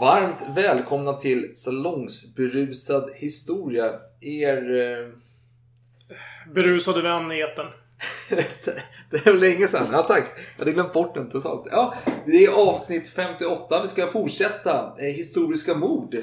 Varmt välkomna till Salongsberusad historia. Er... Eh, Berusade vän i etern. det var länge sedan. Ja tack. Jag hade glömt bort den totalt. Ja, det är avsnitt 58. Vi ska fortsätta. Eh, historiska mord.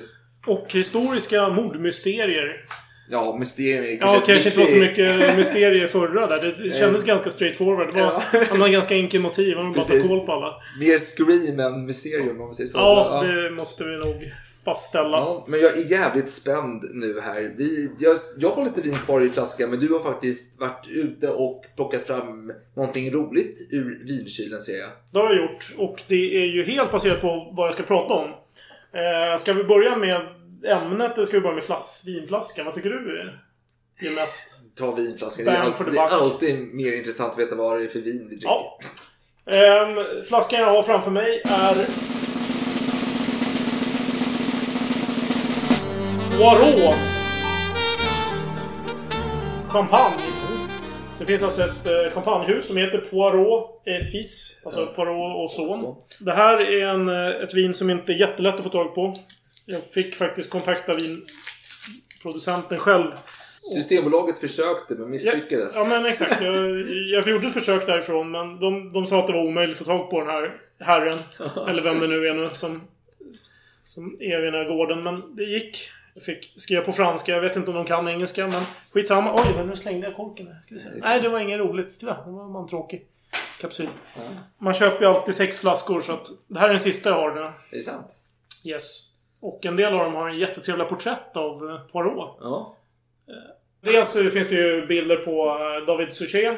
Och historiska mordmysterier. Ja, mysterier. Ja, kanske inte var så mycket mysterier förra där. Det kändes ganska straightforward. Det var, Ja. Han hade ganska enkel motiv. Han bara ta koll på alla. Mer Scream än Mysterium om man säger så. Ja, det måste vi nog fastställa. Ja, men jag är jävligt spänd nu här. Vi, jag, jag har lite vin kvar i flaskan men du har faktiskt varit ute och plockat fram någonting roligt ur vinkylen ser jag. Det har jag gjort. Och det är ju helt baserat på vad jag ska prata om. Eh, ska vi börja med ämnet eller ska vi börja med flas vinflaskan? Vad tycker du är, är mest? Ta vinflaskan. Det är, alltid, det är alltid mer intressant att veta vad det är för vin vi dricker. Ja. Ehm, flaskan jag har framför mig är... Poirot. Champagne. Så det finns alltså ett eh, champagnehus som heter Poirot Fils. Alltså Poirot och son. Det här är en, eh, ett vin som inte är jättelätt att få tag på. Jag fick faktiskt kontakta vinproducenten själv. Systembolaget försökte men misslyckades. Ja, men exakt. Jag, jag gjorde ett försök därifrån men de, de sa att det var omöjligt att få tag på den här herren. eller vem det nu är nu som, som är vid den här gården. Men det gick. Jag fick skriva på franska. Jag vet inte om de kan engelska men skitsamma. Oj, men nu slängde jag korken. här. Ska vi se. Nej, det var inget roligt. Titta, det var en tråkig kapsyl. Man köper ju alltid sex flaskor så att det här är den sista jag har nu. Är det sant? Yes. Och en del av dem har en jättetrevliga porträtt av eh, Poirot. Ja. Dels så finns det ju bilder på eh, David Suchet.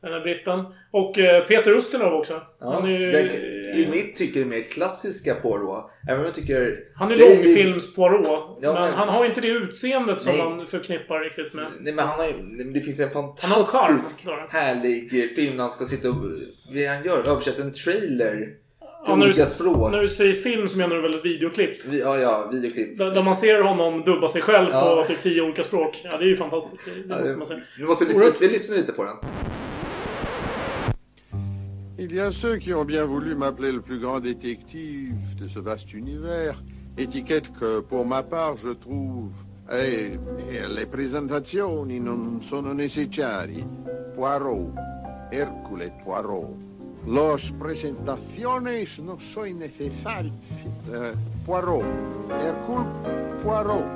Den här britten. Och eh, Peter Ustinov också. Ja. Han är ju... det, I mitt tycke mer klassiska Poirot. Även om jag tycker... Han är David- långfilms Poirot. Ja, men, men- han har inte det utseendet som Nej. man förknippar riktigt med. Nej men han har ju, det finns en Han har en charm, fantastisk Klara. härlig eh, film när han ska sitta och... Vad han gör? Översätta en trailer. Ja, när, olika du, språk. när du säger film så menar du väl ett videoklipp? Vi- Ja, ja, videoklipp. Där, där man ser honom dubba sig själv Ja. på typ tio olika språk. Ja, det är ju fantastiskt. Det, det Ja, måste man säga. Nu måste vi lyssna, vi lyssnar lite på den. Il y a ceux qui ont bien voulu m'appeler le plus grand détective de ce vaste univers, étiquette que pour ma part je trouve... Eh, eh, le presentazioni non sono necessarie. Poirot, Hercule Poirot. Las presentaciones no son necesarias. Eh, Poirot, Hercule Poirot.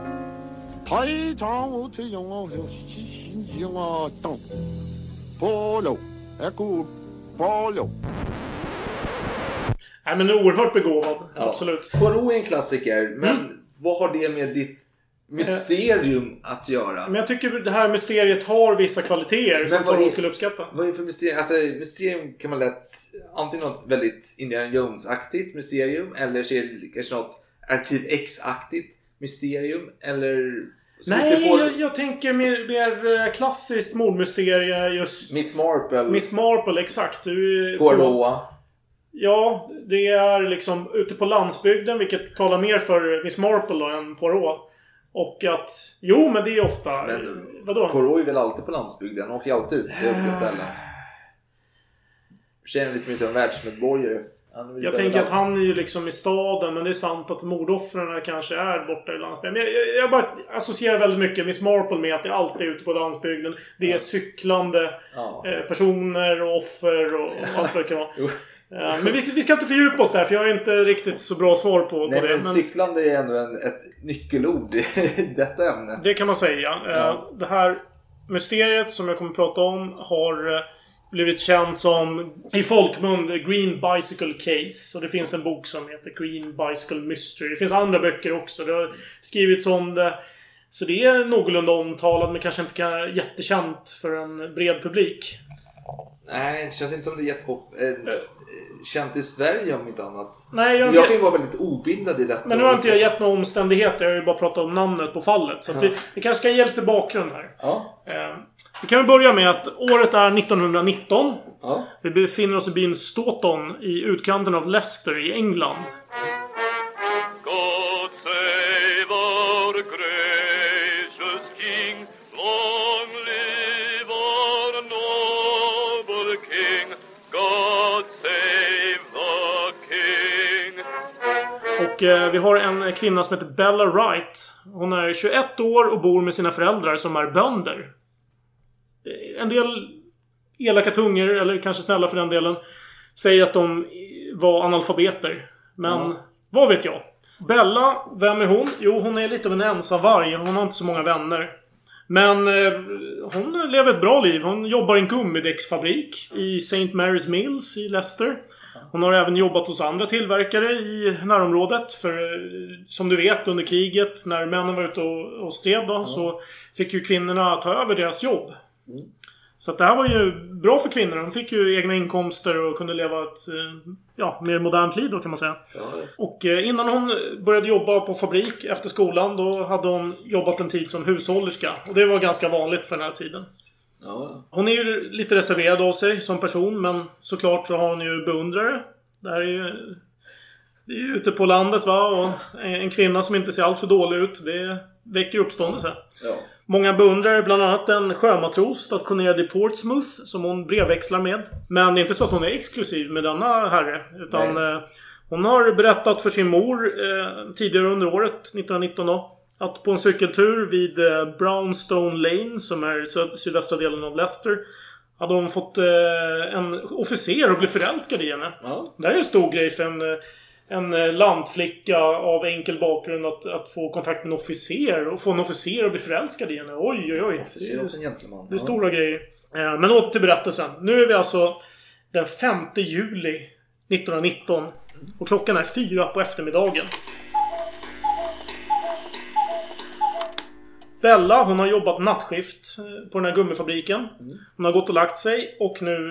Oh, Polo, Hercule Polo. Nej, men oerhört begåvad, ja. absolut. Poirot är en klassiker, men mm. vad har det med ditt mysterium att göra? Men jag tycker det här mysteriet har vissa kvaliteter som Men är- Poirot skulle uppskatta. Vad är det för mysterium? Alltså, mysterium kan man lätt... Antingen något väldigt Indiana Jones-aktigt mysterium, eller så är det kanske något Arkiv X-aktigt mysterium, eller... Nej, på- jag, jag tänker mer, mer eh, klassiskt mordmysterie just... Miss Marple, Miss Marple, exakt. Du, Poirot. Ja, det är liksom ute på landsbygden, vilket talar mer för Miss Marple då, än Poirot. Och att... Jo, men det är ofta... Men- vadå? Poirot är väl alltid på landsbygden, han åker ju alltid ut till olika ställen. Känner lite mer som en världsmedborgare. Jag tänker att han är ju liksom i staden, men det är sant att mordoffren kanske är borta i landsbygden. Men jag, jag, jag bara associerar väldigt mycket Miss Marple med att det alltid är ute på landsbygden. Det är cyklande Ja. eh, personer och offer och allt vad det kan vara. Eh, Men vi, vi ska inte fördjupa oss där, för jag har inte riktigt så bra svar på, Nej på det. men cyklande är ändå en, ett nyckelord i detta ämne. Det kan man säga. Eh, Ja. Det här mysteriet som jag kommer att prata om har eh, blivit känt som i folkmun Green Bicycle Case. Och det finns en bok som heter Green Bicycle Mystery. Det finns andra böcker också. Det har skrivits om det. Så det är någorlunda omtalat men kanske inte jättekänt för en bred publik. Nej, det känns inte som det är jättepop... Eh, eh, känt i Sverige om inte annat. Nej, jag jag, kan ju vara väldigt obildad i detta. Men nu har inte jag gett några omständigheter. Jag har ju bara pratat om namnet på fallet. Så Ja. vi, vi kanske ska ge lite bakgrund här. Ja. Eh, vi kan väl börja med att året är 1919. Ja. Vi befinner oss i byn Stoughton i utkanten av Leicester i England. Och eh, vi har en kvinna som heter Bella Wright. Hon är 21 år och bor med sina föräldrar som är bönder. Eh, En del elaka tungor, eller kanske snälla för den delen, säger att de var analfabeter. Men Ja. vad vet jag? Bella, vem är hon? Jo, hon är lite av en ensamvarg. Hon har inte så många vänner. Men eh, hon lever ett bra liv. Hon jobbar i en gummidäcksfabrik i St. Mary's Mills i Leicester. Hon har även jobbat hos andra tillverkare i närområdet. För eh, som du vet under kriget när männen var ute och, och stred då så fick ju kvinnorna ta över deras jobb. Så att det här var ju bra för kvinnorna. De fick ju egna inkomster och kunde leva ett eh, ja, mer modernt liv då kan man säga. Och eh, innan hon började jobba på fabrik efter skolan då hade hon jobbat en tid som hushållerska. Och det var ganska vanligt för den här tiden. Ja. Hon är ju lite reserverad av sig som person men såklart så har hon ju beundrare. Det här är ju... Det är ju ute på landet va och en kvinna som inte ser allt för dålig ut det väcker uppståndelse. Ja. Många beundrar bland annat en sjömatros stationerad i Portsmouth som hon brevväxlar med. Men det är inte så att hon är exklusiv med denna herre. Utan Nej. eh, hon har berättat för sin mor eh, tidigare under året, 1919 då. Att på en cykeltur vid eh, Brownstone Lane som är syd- sydvästra delen av Leicester. Hade hon fått eh, en officer att bli förälskad i henne. Ja. Det här är en stor grej för en, eh, en eh, lantflicka av enkel bakgrund att, att få kontakt med en officer. Och få en officer att bli förälskad i henne. Oj, oj, oj. Officer och en gentleman. Det är Ja. stora grejer. Eh, Men åter till berättelsen. Nu är vi alltså den 5 juli 1919. Och klockan är fyra på eftermiddagen. Bella, hon har jobbat nattskift eh, på den här gummifabriken. Hon har gått och lagt sig och nu...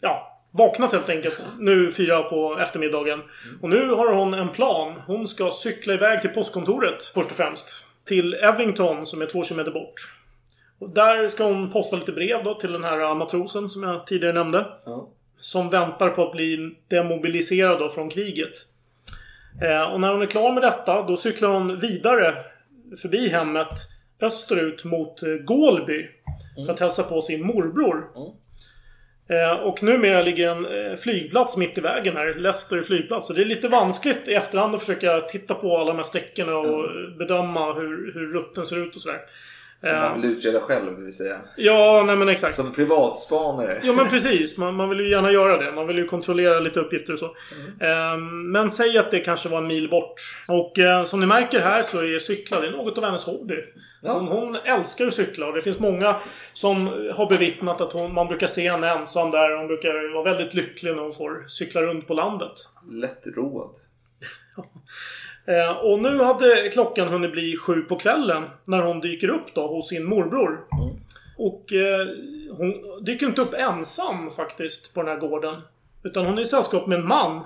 Ja, vaknat helt enkelt. Nu fyra på eftermiddagen. Och nu har hon en plan. Hon ska cykla iväg till postkontoret först och främst. Till Evington som är två kilometer bort. Och där ska hon posta lite brev då till den här matrosen som jag tidigare nämnde. Ja. Som väntar på att bli demobiliserad då från kriget. Eh, och när hon är klar med detta då cyklar hon vidare förbi hemmet österut mot eh, Gålby. För att hälsa på sin morbror. Eh, och numera ligger en eh, flygplats mitt i vägen här. Leicester flygplats. Så det är lite vanskligt i efterhand att försöka titta på alla de här sträckorna och bedöma hur, hur rutten ser ut och sådär. Eh, Man vill utreda själv, det vill säga. ja, nej men exakt. Som privatspanare. Ja men precis. Man, man vill ju gärna göra det. Man vill ju kontrollera lite uppgifter och så. Ehm, men säg att det kanske var en mil bort. Och eh, som ni märker här så är cykla det är något av hennes hobby. Hon, hon älskar att cykla och det finns många som har bevittnat att hon, man brukar se henne ensam där. Hon brukar vara väldigt lycklig när hon får cykla runt på landet. Lättroad. Eh, och nu hade klockan hunnit bli sju på kvällen när hon dyker upp då hos sin morbror. Och eh, hon dyker inte upp ensam faktiskt på den här gården. Utan hon är i sällskap med en man.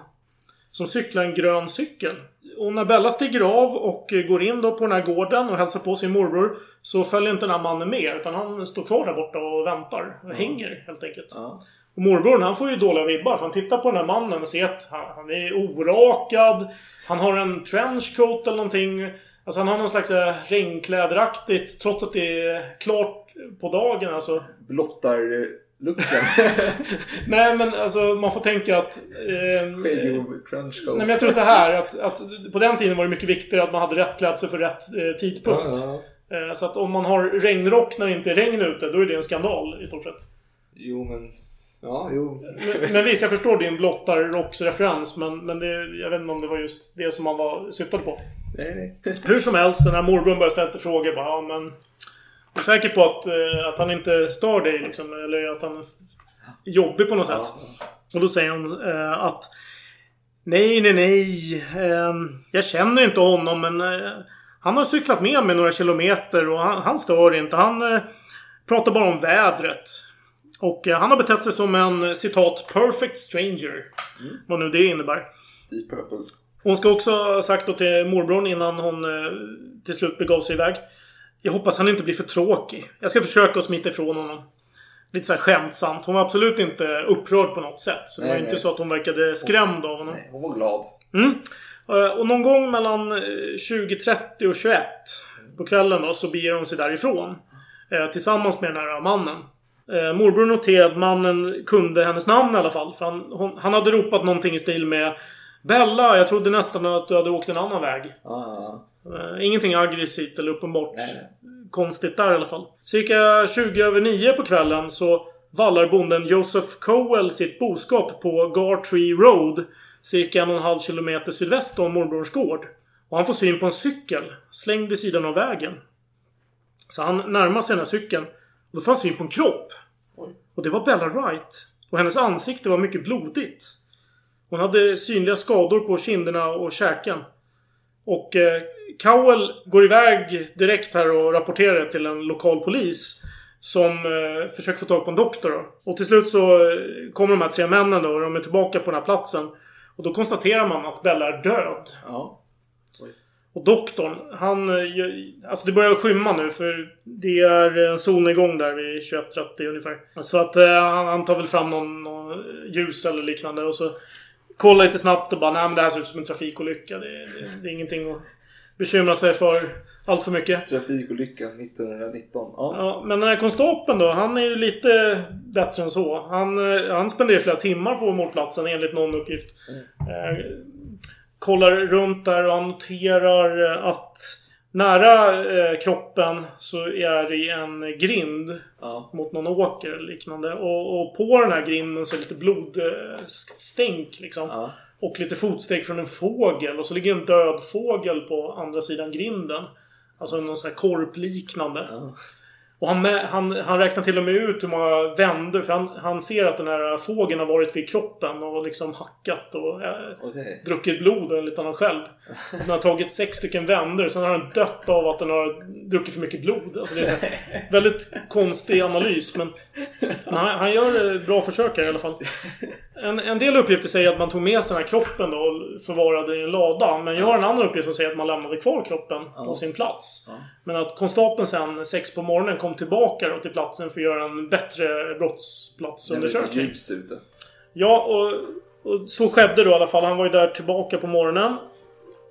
Som cyklar en grön cykel. Och när Bella stiger av och går in då på den här gården och hälsar på sin morbror. Så följer inte den här mannen med. Utan han står kvar där borta och väntar. Och hänger helt enkelt. Och morbrorn han får ju dåliga vibbar för han tittar på den här mannen och ser att han, han är orakad. Han har en trenchcoat eller någonting. Alltså han har någon slags eh, regnkläderaktigt trots att det är klart på dagen alltså. Blottar-looken. Nej men alltså man får tänka att... Eh, trenchcoat. Nej men jag tror så här att, att på den tiden var det mycket viktigare att man hade rätt klädsel för rätt eh, tidpunkt. Ja, Eh, så att om man har regnrock när det inte är regn ute, då är det en skandal i stort sett. Jo, men... Ja, jo. Men, men visst, jag förstår din blottarrocksreferens men, men det, jag vet inte om det var just det som man var syftade på. Nej, nej. Hur som helst, den här morbrorn börjar ställa lite frågor. Bara, ja, men, är säker på att, eh, att han inte stör dig liksom. Eller att han är jobbig på något sätt. Och då säger hon eh, att Nej, nej, nej. Eh, jag känner inte honom men eh, han har cyklat med mig några kilometer och han, han stör inte. Han pratar bara om vädret. Och han har betett sig som en citat perfect stranger. Vad nu det innebär. Deep Purple. Hon ska också ha sagt då till morbrorn innan hon till slut begav sig iväg. Jag hoppas han inte blir för tråkig. Jag ska försöka att smita ifrån honom. Lite så här skämtsamt. Hon var absolut inte upprörd på något sätt. Så det Nej, var inte nej. så att hon verkade skrämd av honom. Hon var glad. Mm. Eh, Och någon gång mellan eh, 20.30 och 21 på kvällen då så beger hon sig därifrån. eh, Tillsammans med den här mannen. Eh, Morbror noterade att mannen kunde hennes namn i alla fall. För han, hon, han hade ropat någonting i stil med Bella, jag trodde nästan att du hade åkt en annan väg. Ja, Eh, Ingenting aggressivt eller uppenbart Nej, nej. konstigt där i alla fall. Cirka 20 över 9 på kvällen så vallar bonden Joseph Cowell sitt boskap på Gartree Road. Cirka en och en halv kilometer sydväst om morbrorns gård. Och han får syn på en cykel slängd vid sidan av vägen. Så han närmar sig den här cykeln. Och då får han syn på en kropp. Och det var Bella Wright. Och hennes ansikte var mycket blodigt. Hon hade synliga skador på kinderna och käken. Och eh, Cowell går iväg direkt här och rapporterar det till en lokal polis. Som eh, försöker få tag på en doktor då. Och till slut så eh, kommer de här tre männen då och de är tillbaka på den här platsen. Och då konstaterar man att Bella är död. Ja. Och doktorn, han... eh, Alltså det börjar skymma nu för det är en solnedgång där vid 21.30 ungefär. Så att eh, han, han tar väl fram någon, någon ljus eller liknande och så kollar lite snabbt och bara nej men det här ser ut som en trafikolycka. Det, det, det är ingenting att bekymra sig för allt för mycket. Trafikolyckan 1919. Ja. Ja, men den här konstapeln då, han är ju lite bättre än så. Han, eh, han spenderar flera timmar på mordplatsen enligt någon uppgift. Eh, kollar runt där och han noterar eh, att nära eh, kroppen så är det en grind Ja. mot någon åker eller liknande. Och, och på den här grinden så är det lite blodstänk liksom. Ja. Och lite fotsteg från en fågel. Och så ligger en död fågel på andra sidan grinden. Alltså någon sån här korpliknande. Ja. Och han, han, han räknar till och med ut hur många vändor. För han, han ser att den här fågeln har varit vid kroppen och liksom hackat och eh, druckit blod enligt honom själv. Den har tagit sex stycken vändor. Sen har den dött av att den har druckit för mycket blod. Alltså det är här, väldigt konstig analys. Men han, han gör eh, bra försök här i alla fall. En, en del uppgifter säger att man tog med sig den här kroppen då och förvarade i en lada. Men jag har en annan uppgift som säger att man lämnade kvar kroppen på sin plats. Men att konstapeln sen, sex på morgonen, kom tillbaka då till platsen för att göra en bättre Det brottsplatsundersökning. ljust ute. Ja, och, och så skedde då i alla fall. Han var ju där tillbaka på morgonen.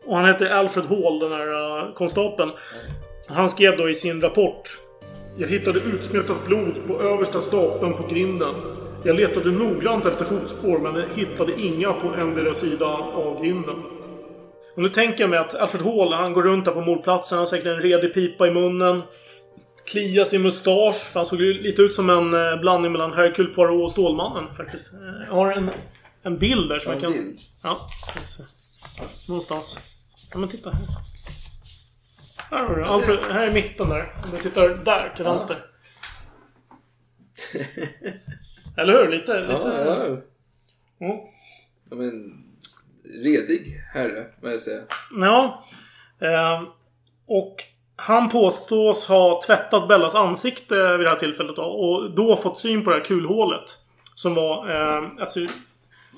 Och han hette Alfred Hall, den här uh, konstapeln. Han skrev då i sin rapport. Jag hittade utsmetat blod på översta stapeln på grinden. Jag letade noggrant efter fotspår men hittade inga på endera sida av grinden. Och nu tänker jag mig att Alfred Hall, han går runt där på mordplatsen. Han har säkert en redig pipa i munnen. Kliar sin mustasch. För han såg ju lite ut som en eh, blandning mellan Hercule Poirot och Stålmannen faktiskt. Eh, Jag har en, en bild där som jag kan... bild? Ja. Någonstans. Ja men titta här. Här har du. Alfred, här i mitten där. Om du tittar där till vänster. Eller hur? Lite... lite... Ja, ja. Mm. ja men, redig herre, må jag säga. Ja. Eh, och han påstås ha tvättat Bellas ansikte vid det här tillfället då, och då fått syn på det här kulhålet. Som var... Eh, alltså,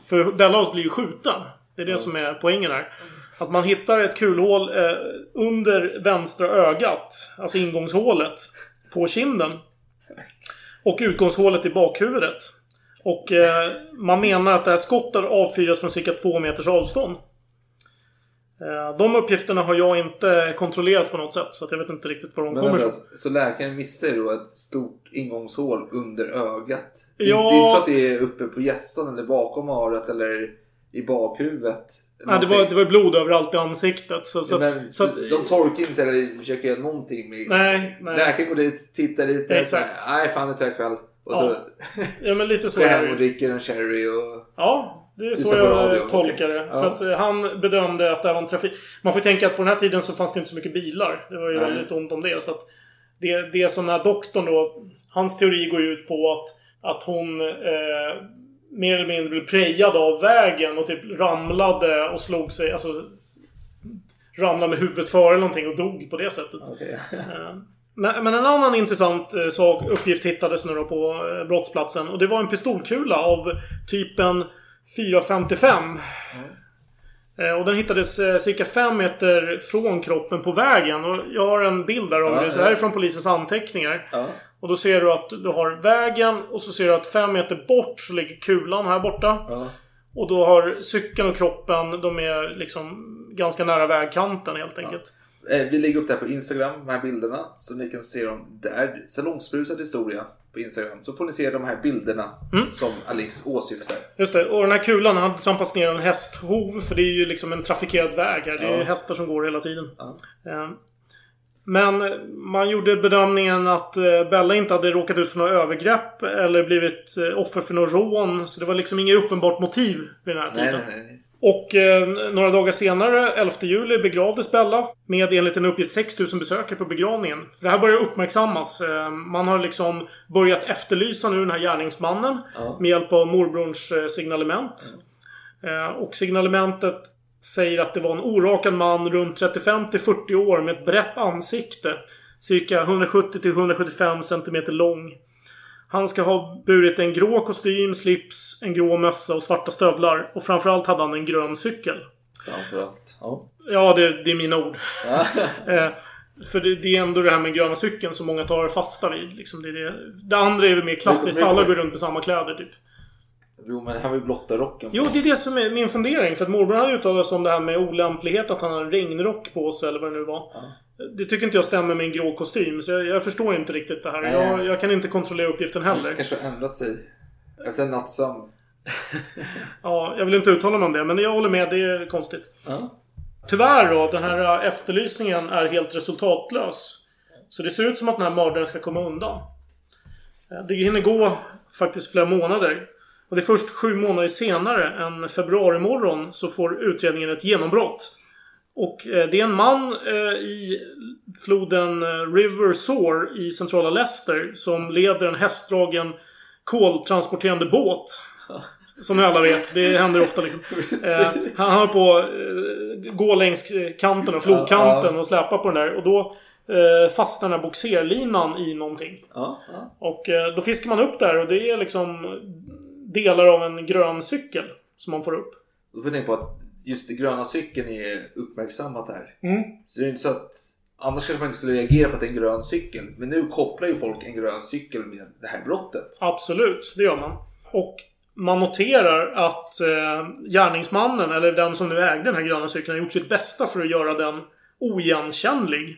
för Bellas blir ju skjuten. Det är det som är poängen här. Att man hittar ett kulhål eh, under vänstra ögat. Alltså ingångshålet. På kinden. Och utgångshålet i bakhuvudet. Och eh, man menar att det här skottet avfyras från cirka två meters avstånd. Eh, De uppgifterna har jag inte kontrollerat på något sätt. Så jag vet inte riktigt var de Men kommer ifrån. så läkaren missar då ett stort ingångshål under ögat? Ja. Det är inte så att det är uppe på hjässan eller bakom örat eller i bakhuvudet? Nej, det, var, det var blod överallt i ansiktet. Så, så, men, så att, de torkar inte eller försöker göra någonting med... Nej, nej. Läkaren går dit, tittar lite. Exakt. så här, Nej, fan det tar jag kväll. Och Ja. så ja, men lite så går hem och dricker en sherry och... Ja, det är så radio, jag tolkar det. okej. För Ja. att eh, han bedömde att det var en trafik... Man får tänka att på den här tiden så fanns det inte så mycket bilar. Det var ju Nej. väldigt ont om det. Så att det, det som den här doktorn då... Hans teori går ju ut på att, att hon eh, mer eller mindre blev prejad av vägen och typ ramlade och slog sig. Alltså ramlade med huvudet före någonting och dog på det sättet. Eh, Men, men en annan intressant eh, sak, uppgift hittades nu då på eh, brottsplatsen. Och det var en pistolkula av typen 455. Eh, Och den hittades eh, cirka 5 meter från kroppen på vägen. Och jag har en bild där av Ja, det. Så här är från polisens anteckningar. Ja. Och då ser du att du har vägen och så ser du att 5 meter bort så ligger kulan här borta. Ja. Och då har cykeln och kroppen, de är liksom ganska nära vägkanten helt enkelt. Eh, Vi lägger upp det här på Instagram, de här bilderna. Så ni kan se dem där. Salongsbrusad historia på Instagram. Så får ni se de här bilderna Mm. som Alex åsyftar. Just det. Och den här kulan hade trampats ner av en hästhov. För det är ju liksom en trafikerad väg här. Det är Ja. ju hästar som går hela tiden. Ja. Eh, Men man gjorde bedömningen att eh, Bella inte hade råkat ut för några övergrepp eller blivit eh, offer för några rån. Så det var liksom inget uppenbart motiv vid den här Nej, tiden. nej, nej. Och eh, några dagar senare, 11 juli, begravdes Bella. Med enligt en uppgift 6000 besökare på begravningen. För det här börjar uppmärksammas. Eh, man har liksom börjat efterlysa nu den här gärningsmannen. Ja. Med hjälp av morbrorns eh, signalement. Eh, och signalementet säger att det var en orakad man runt 35 till 40 år med ett brett ansikte. Cirka 170 till 175 cm lång. Han ska ha burit en grå kostym, slips, en grå mössa och svarta stövlar. Och framförallt hade han en grön cykel. Framförallt. Ja. Ja, det, det är mina ord. Ja. Eh, för det, det är ändå det här med gröna cykeln som många tar fasta vid. Liksom det, det. det andra är väl mer klassiskt. Alla går runt med samma kläder typ. Jo, men han vill blotta rocken. Jo, det är det som är min fundering. För att morbror hade uttalat sig om det här med olämplighet. Att han hade en regnrock på sig eller vad det nu var. Det tycker inte jag stämmer med en grå kostym. Så jag, jag förstår inte riktigt det här. Nej. Jag, jag kan inte kontrollera uppgiften heller. kanske har ändrat sig. Efter en natts sömn. Ja, jag vill inte uttala mig om det. Men jag håller med. Det är konstigt. Ja. Tyvärr då, den här efterlysningen är helt resultatlös. Så det ser ut som att den här mördaren ska komma undan. Eh, Det hinner gå faktiskt flera månader. Och det är först sju månader senare, en februarimorgon, så får utredningen ett genombrott. Och eh, det är en man eh, i floden eh, River Soar i centrala Leicester som leder en hästdragen koltransporterande båt. Som ni alla vet. Det händer ofta liksom. Eh, han höll på eh, gå längs kanten och flodkanten och släpa på den där. Och då eh, fastnar den här boxerlinan i någonting. Ja, ja. Och eh, då fiskar man upp där och det är liksom delar av en grön cykel som man får upp. Då får tänka på att just det gröna cykeln är uppmärksammat här. Mm. Så det är inte så att Annars kanske man inte skulle reagera på att det är en grön cykel. Men nu kopplar ju folk en grön cykel med det här brottet. Absolut, det gör man. Och man noterar att eh, gärningsmannen, eller den som nu ägde den här gröna cykeln, har gjort sitt bästa för att göra den oigenkännlig.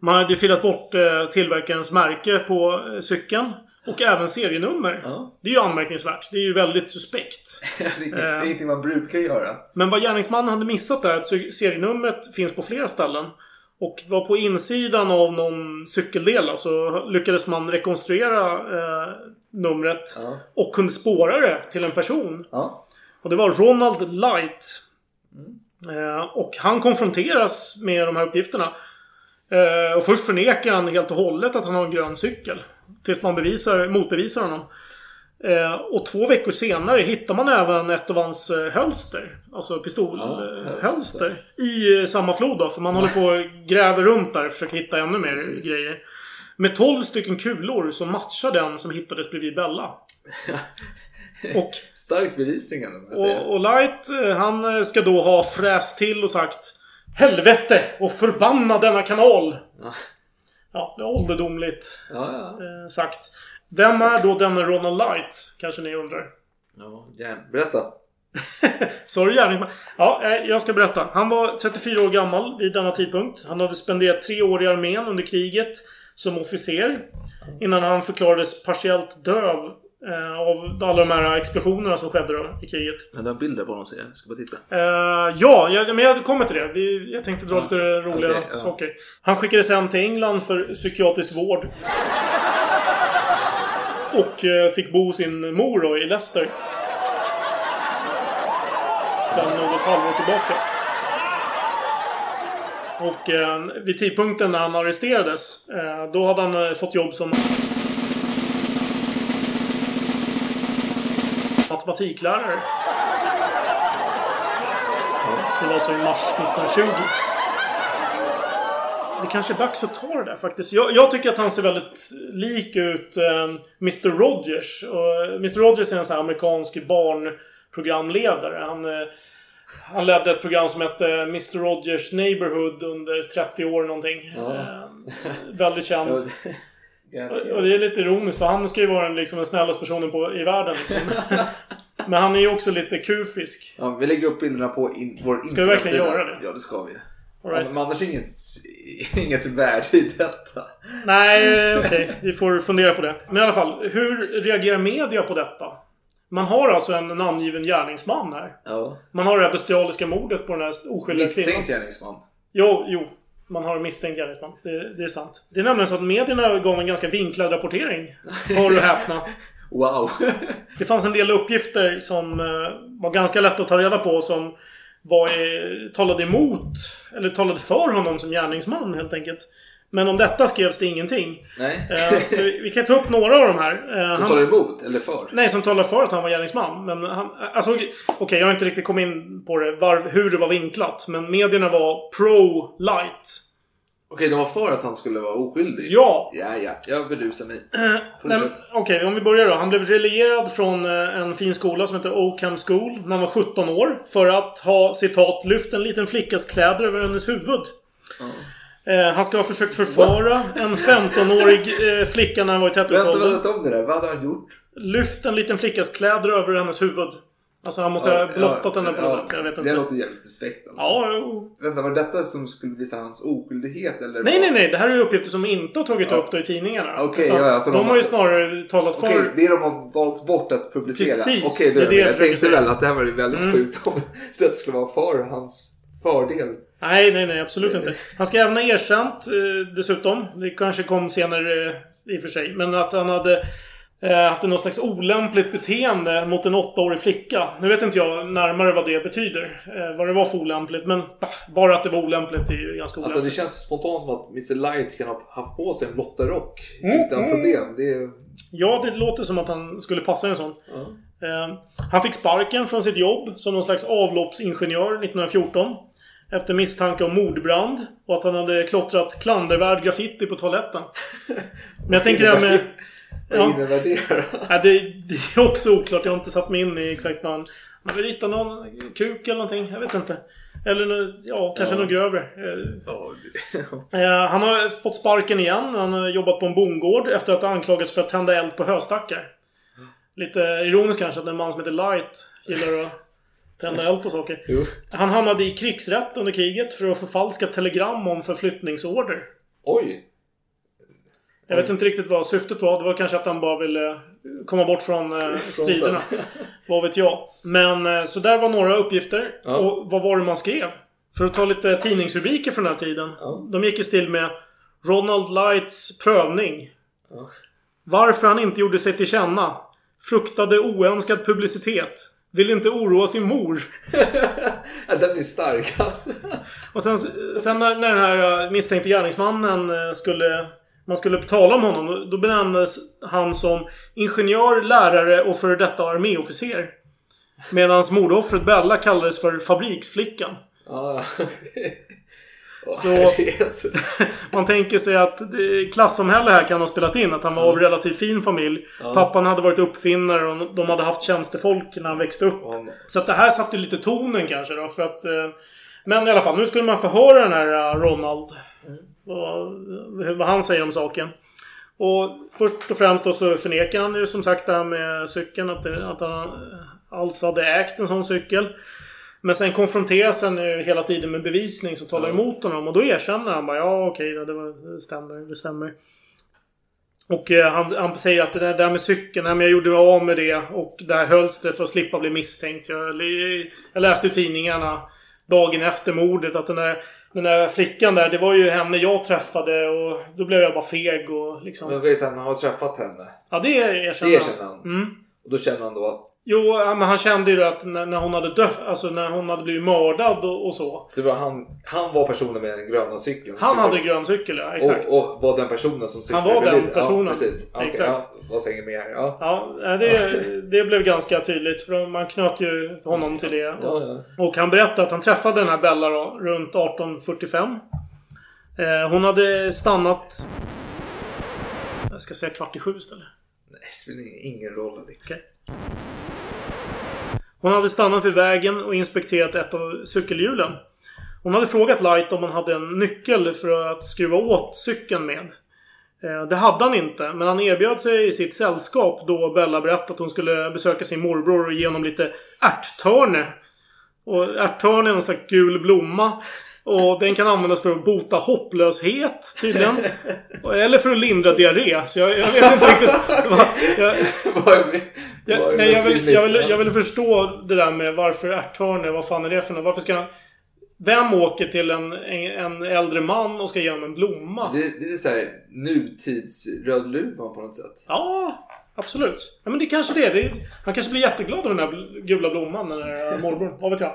Man hade filat bort eh, tillverkarens märke på eh, cykeln. Och även serienummer. Ja. Det är ju anmärkningsvärt. Det är ju väldigt suspekt. det är det ingenting man brukar göra. Men vad gärningsmannen hade missat är att serienumret finns på flera ställen. Och var på insidan av någon cykeldel så lyckades man rekonstruera eh, numret. Ja. Och kunde spåra det till en person. Ja. Och det var Ronald Light. Eh, och han konfronteras med de här uppgifterna. Eh, och först förnekar han helt och hållet att han har en grön cykel. Tills man bevisar, motbevisar honom. Eh, och två veckor senare hittar man även ett av hans eh, hölster. Alltså Ja, pistolhölster. hölster. I eh, samma flod då. För man håller på och gräver runt där och försöker hitta ännu mer Precis. grejer. Med 12 stycken kulor som matchar den som hittades bredvid Bella. Och Stark bevisning ändå, och, och Light, eh, han ska då ha fräst till och sagt Helvete och förbanna denna kanal! Ja. Det är ålderdomligt Ja, ja. eh, sagt. Vem är då denne Ronald Light? Kanske ni undrar. ja gärna. Berätta. Du gärningsman? Ja, eh, jag ska berätta. Han var 34 år gammal vid denna tidpunkt. Han hade spenderat tre år i armén under kriget som officer. Innan han förklarades partiellt döv eh, av alla de här explosionerna som skedde då i kriget. Men du har bilder på honom ser jag. Ska bara titta. Eh, ja, jag, men jag kommer till det. Vi, jag tänkte dra lite roliga ja. saker. Han skickades hem till England för psykiatrisk vård. Och eh, fick bo sin mor då, i Leicester. Sen något halvår tillbaka. Och eh, vid tidpunkten när han arresterades, eh, då hade han eh, fått jobb som matematiklärare. Det var alltså i mars 1920. Det kanske är dags att ta det där faktiskt. Jag, jag tycker att han ser väldigt lik ut eh, Mr Rogers. Och Mr Rogers är en sån här amerikansk barnprogramledare. Han, eh, han ledde ett program som hette Mr Rogers Neighborhood under 30 år någonting. Ja. Eh, väldigt känd. Och det är lite ironiskt för han ska ju vara den, liksom, den snällaste personen på, i världen. Liksom. Men han är ju också lite kufisk. Ja, vi lägger upp bilderna på in, vår Ska vi verkligen göra det? Ja, det ska vi. All right. Men annars är inget, inget värde i detta. Nej, okej. Vi får fundera på det. Men i alla fall, hur reagerar media på detta? Man har alltså en namngiven gärningsman här. Ja. Man har det här bestialiska mordet på den här oskyldiga kvinnan. Misstänkt gärningsman. Jo, jo. Man har en misstänkt gärningsman. Det, det är sant. Det är nämligen så att medierna gav en ganska vinklad rapportering. Hör och häpna. Wow. Det fanns en del uppgifter som eh, var ganska lätta att ta reda på som var, talade emot, eller talade för honom som gärningsman helt enkelt. Men om detta skrevs det ingenting. Nej. Eh, så vi kan ta upp några av de här. Eh, Som han- talar emot eller för? Nej, som talar för att han var gärningsman. Men han, alltså, okej, jag har inte riktigt kommit in på det, var, hur det var vinklat. Men medierna var pro-light. Okej, de var för att han skulle vara oskyldig? Ja! Ja, ja. Jag berusar mig. Fortsätt. Okej, om vi börjar då. Han blev relegerad från eh, en fin skola som heter Oakham School när han var 17 år. För att ha, citat, lyft en liten flickas kläder över hennes huvud. Eh, han ska ha försökt förföra en 15-årig eh, flicka när han var i Vänta, tätortsåldern. vänta om det där. Vad hade han gjort? Lyft en liten flickas kläder över hennes huvud. Alltså han måste ha blottat henne på något sätt. Jag vet Det inte. låter jävligt suspekt alltså. Ja, jo. Vänta, var det detta som skulle visa hans oskyldighet eller? Nej, nej, nej. Det här är ju uppgifter som inte har tagit upp då i tidningarna. Okej, Utan ja, ja, så de, de har ju snarare talat för... Okej, det de har valt bort att publicera. Precis, Okej, det är det jag jag tänkte väl att det här var ju väldigt Mm. sjukt om det skulle vara för hans fördel. Nej, nej, nej. Absolut inte. Han ska även ha erkänt eh, dessutom. Det kanske kom senare eh, i och för sig. Men att han hade eh, haft något slags olämpligt beteende mot en åttaårig flicka. Nu vet inte jag närmare vad det betyder. Eh, vad det var för olämpligt. Men bah, bara att det var olämpligt är ju ganska Alltså olämpligt. det känns spontant som att Mr Light kan ha haft på sig en lotterock Mm, utan mm. problem. Det är... Ja, det låter som att han skulle passa en sån. Eh, han fick sparken från sitt jobb som någon slags avloppsingenjör 1914. Efter misstanke om mordbrand och att han hade klottrat klandervärd graffiti på toaletten. Men jag tänker det här med... Vad Ja. innebär det? Ja, det, det är också oklart. Jag har inte satt mig in i exakt vad han... Han vill rita någon kuk eller någonting. Jag vet inte. Eller ja, kanske Ja. något grövre. Eh, han har fått sparken igen. Han har jobbat på en bondgård efter att ha anklagats för att tända eld på höstackar. Lite ironiskt kanske att en man som heter Light gillar att tända eld på saker. Jo. Han hamnade i krigsrätt under kriget för att förfalska telegram om förflyttningsorder. Oj! Jag vet inte riktigt vad syftet var. Det var kanske att han bara ville komma bort från eh, striderna. vad vet jag. Men eh, så där var några uppgifter. Ja. Och vad var det man skrev? För att ta lite tidningsrubriker från den här tiden. Ja. De gick i stil med Ronald Lights prövning. Ja. Varför han inte gjorde sig till känna. Fruktade oönskad publicitet. Vill inte oroa sin mor. ja, den är stark alltså. Och sen, sen när, när den här eh, misstänkte gärningsmannen eh, skulle... Man skulle tala om honom. då- benämndes han som ingenjör, lärare och före detta arméofficer. Medan mordoffret Bella kallades för fabriksflickan. Så-. Man tänker sig att klassamhälle här kan ha spelat in. Att han var av relativt fin familj. Ja. Pappan hade varit uppfinnare och de hade haft tjänstefolk när han växte upp. Så att det här satte lite tonen kanske då. För att, eh, men i alla fall, nu skulle man förhöra den här eh, Ronald. Och, eh, vad han säger om saken. Och först och främst då så förnekar han ju som sagt det här med cykeln. Att, det, att han alls hade ägt en sån cykel. Men sen konfronteras han ju hela tiden med bevisning som talar emot honom. Och då erkänner han bara ja okej, det, var, det stämmer. Det stämmer. Och eh, han, han säger att det där, det där med cykeln, nej, men jag gjorde mig av med det och där hölls det för att slippa bli misstänkt. Jag, jag läste i tidningarna dagen efter mordet att den där, den där flickan där, det var ju henne jag träffade och då blev jag bara feg och liksom... Men okej, sen han har träffat henne. Ja, det erkänner Det han. erkänner han. Mm. Och då känner han då att Jo, men han kände ju att när, när hon hade dött, alltså när hon hade blivit mördad och, och så. Så det var han, han var personen med den gröna cykeln? Han Så- hade grön cykel, ja. Exakt. Och, och var den personen som cyklade Han var den personen. Ja, precis. Okej, Exakt. Ja, vad säger mer? Ja. Ja, det, det blev ganska tydligt. För man knöt ju honom till det. Ja, ja. Och han berättade att han träffade den här Bella då, runt 1845. Eh, hon hade stannat... Jag ska säga kvart i sju istället. Nej, det spelar ingen roll Alex. Okej. Hon hade stannat vid vägen och inspekterat ett av cykelhjulen. Hon hade frågat Light om han hade en nyckel för att skruva åt cykeln med. Eh, det hade han inte, men han erbjöd sig i sitt sällskap då Bella berättade att hon skulle besöka sin morbror och ge honom lite ärttörne. Och ärttörne är någon slags gul blomma. Och den kan användas för att bota hopplöshet tydligen. Eller för att lindra diarré. Så jag, jag vet inte riktigt. vad- Jag, Vad är det? jag, Vad är nej, jag, det vill, jag, vill, rimligt? jag vill förstå det där med varför ärthörne. Vad fan är det för något? Varför ska han... Vem åker till en, en, en äldre man och ska ge honom en blomma? Det, det är såhär nutids-Rödluvan på något sätt. Ja, absolut. Ja, men det är kanske det. det är, han kanske blir jätteglad av den där bl- gula blomman, den där morbrorn. Vad vet jag.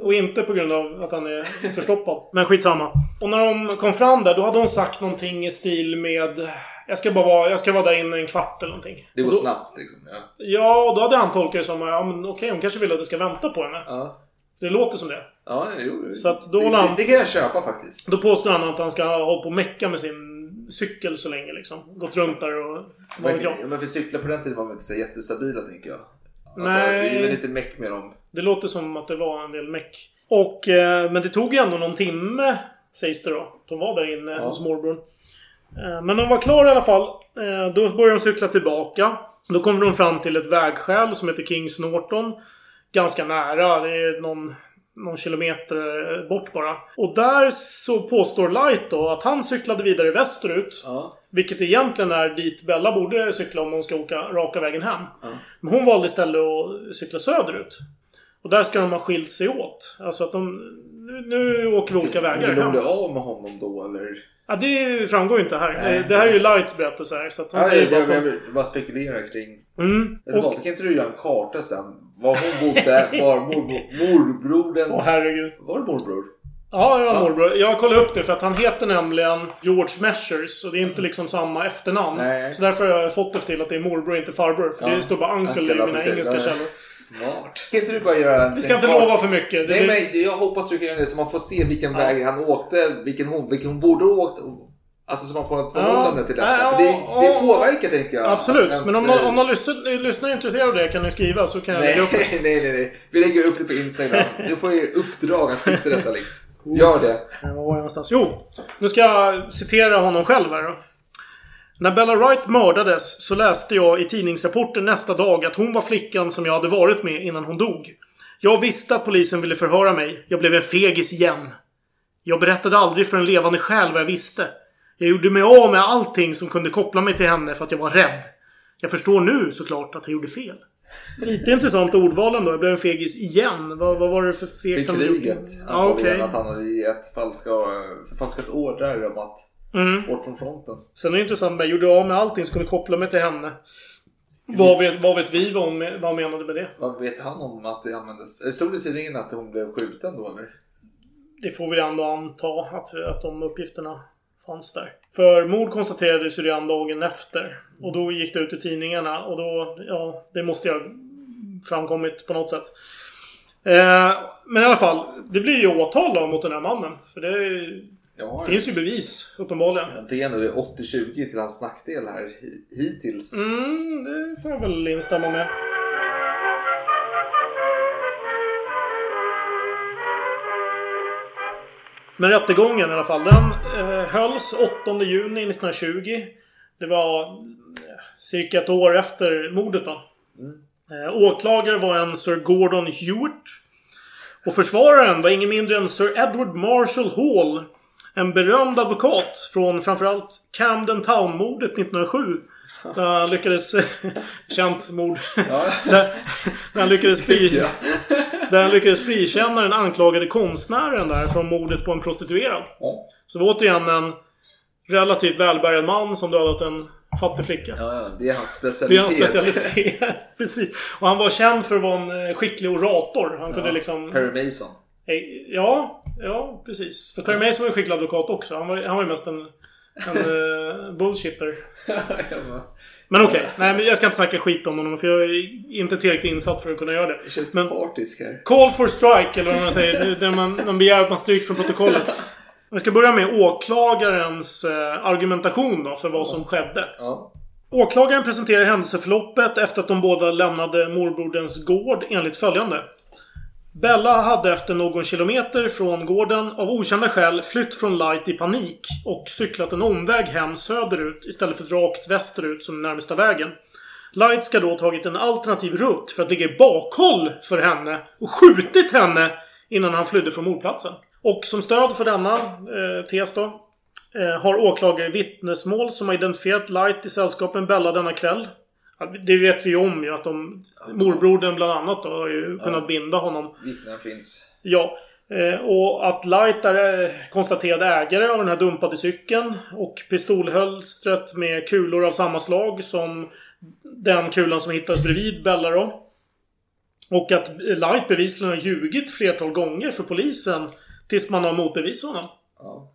Och inte på grund av att han är förstoppad. Men skitsamma. Och när de kom fram där, då hade hon sagt någonting i stil med... Jag ska bara vara, jag ska vara där inne en kvart eller någonting. Det går då, snabbt liksom. Ja. Ja, och då hade han tolkat det som ja, men okej, hon kanske vill att jag ska vänta på henne. Ja, Det låter som det. ja jo. Så att då det, han- det, det kan jag köpa faktiskt. Då påstår han att han ska ha hållit på och mecka med sin cykel så länge liksom. Gått runt där och... Vad vet jag. Men, för cyklar på den tiden var väl inte så jättestabila tänker jag. Alltså, Nej. Det är väl lite meck med dem. Det låter som att det var en del meck. Och... Eh, men det tog ju ändå någon timme, sägs det då. De var där inne hos morbrorn. Eh, men de var klara i alla fall. Eh, då började de cykla tillbaka. Då kommer de fram till ett vägskäl som heter Kings Norton. Ganska nära. Det är någon, någon kilometer bort bara. Och där så påstår Light då att han cyklade vidare västerut. Ja. Vilket egentligen är dit Bella borde cykla om hon ska åka raka vägen hem. Men hon valde istället att cykla söderut. Och där ska de ha skilt sig åt. Alltså att de... Nu, nu åker vi olika vägar Vill de hem. bli av med honom då eller? Ja, det framgår ju inte här. Nej. det här är ju Lights berättelse här. Så att han Ja, säger jag, bara jag, jag, vill bara spekulera kring... Mm. Och... Kan inte du göra en karta sen? Var hon bodde, var morbrodern... Åh herregud. Var det morbror? Ja, ja, Ja. morbror. Jag kollade upp det för att han heter nämligen George Measures. Och det är inte liksom samma efternamn. Nej. Så därför har jag fått det till att det är morbror, inte farbror. För Ja. det står bara uncle, Uncle, i mina precis. engelska källor. Smart. Kan inte du bara göra en... Vi ska inte lova för mycket. Det Nej, blir... men jag hoppas du kan göra det så man får se vilken Ja. väg han åkte, vilken hon, vilken hon borde ha åkt. Alltså så man får ett förhållande till detta. Ja, För det, ja, det ja. påverkar tänker jag. Absolut. Alltså, men om ens- någon, om någon lyssnar, lyssnar är intresserad av det kan ni skriva så kan jag Nej, lägga upp det. nej, nej, nej. Vi lägger upp det på Instagram. Du får ju uppdrag att fixa detta Alex. Gör det. Var var jag någonstans? Jo! Nu ska jag citera honom själv här då. När Bella Wright mördades så läste jag i tidningsrapporten nästa dag att hon var flickan som jag hade varit med innan hon dog. Jag visste att polisen ville förhöra mig. Jag blev en fegis igen. Jag berättade aldrig för en levande själ vad jag visste. Jag gjorde mig av med allting som kunde koppla mig till henne för att jag var rädd. Jag förstår nu såklart att jag gjorde fel. Lite intressant ordval ändå. Jag blev en fegis igen. Vad, vad var det för fegt han gjort? kriget. Ja, okej. att han hade gett falska, förfalskat order om att Mm. bort från fronten. Sen är det intressant med jag gjorde av med allting som kunde koppla mig till henne. Vad vet, vad vet vi vad hon, vad hon menade med det? Vad vet han om att det användes? Stod det i tidningen att hon blev skjuten då eller? Det får vi ändå anta att, att de uppgifterna fanns där. För mord konstaterades ju redan dagen efter. Och då gick det ut i tidningarna och då, ja, det måste ju ha framkommit på något sätt. Eh, men i alla fall, det blir ju åtal då mot den här mannen. För det Ja, finns ju bevis, uppenbarligen. Det är ändå det 80-20 till hans nackdel här hi- hittills. Mm, det får jag väl instämma med. Men rättegången i alla fall, den eh, hölls 8 juni 1920. Det var eh, cirka ett år efter mordet då. Eh, åklagare var en Sir Gordon Hewitt. Och försvararen var ingen mindre än Sir Edward Marshall Hall. En berömd advokat från framförallt Camden Town-mordet 1907. Där han lyckades... känt mord. där, där, han lyckades fri, där han lyckades frikänna den anklagade konstnären där från mordet på en prostituerad. Så det var återigen en relativt välbärgad man som dödat en fattig flicka. Ja, det är hans Det är specialitet. hans specialitet. Precis. Och han var känd för att vara en eh, skicklig orator. Han kunde Ja, liksom... Perry Mason. Eh, Ja, ja precis. För Perry Mason var en skicklig advokat också. Han var, han var ju mest en, en uh, bullshitter. Men okej, nej men jag ska inte snacka skit om honom för jag är inte tillräckligt insatt för att kunna göra det. Det känns Men partisk här. call for strike eller vad man säger. Där man, man begär att man stryks från protokollet. Vi ska börja med åklagarens eh, argumentation då för vad som skedde. Ja. Åklagaren presenterar händelseförloppet efter att de båda lämnade morbroderns gård enligt följande. Bella hade efter någon kilometer från gården av okända skäl flytt från Light i panik och cyklat en omväg hem söderut istället för rakt västerut som närmsta vägen. Light ska då ha tagit en alternativ rutt för att ligga i bakhåll för henne och skjutit henne innan han flydde från mordplatsen. Och som stöd för denna eh, tes då eh, har åklagare vittnesmål som har identifierat Light i sällskap med Bella denna kväll. Det vet vi ju om ju att de... Morbrodern bland annat då har ju kunnat binda honom. Vittnen finns. Ja. Eh, och att Light är eh, konstaterad ägare av den här dumpade cykeln. Och pistolhölstret med kulor av samma slag som den kulan som hittades bredvid Bella då. Och att Light bevisligen har ljugit flertal gånger för polisen tills man har motbevisat honom. Ja.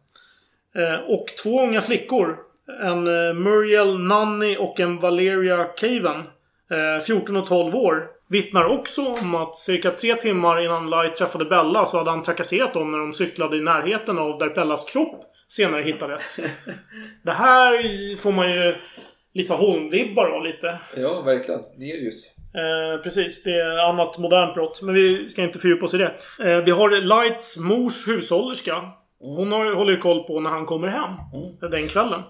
Eh, och två unga flickor. En eh, Muriel Nanny och en Valeria Caven. Eh, 14 och 12 år. Vittnar också om att cirka tre timmar innan Light träffade Bella så hade han trakasserat dem när de cyklade i närheten av där Bellas kropp senare hittades. Det här får man ju Lisa Holm-vibbar av lite. Ja, verkligen. Nerius. Eh, precis, det är annat modernt brott. Men vi ska inte fördjupa oss i det. Eh, vi har Lights mors hushållerska. Hon har, håller ju koll på när han kommer hem. Den kvällen.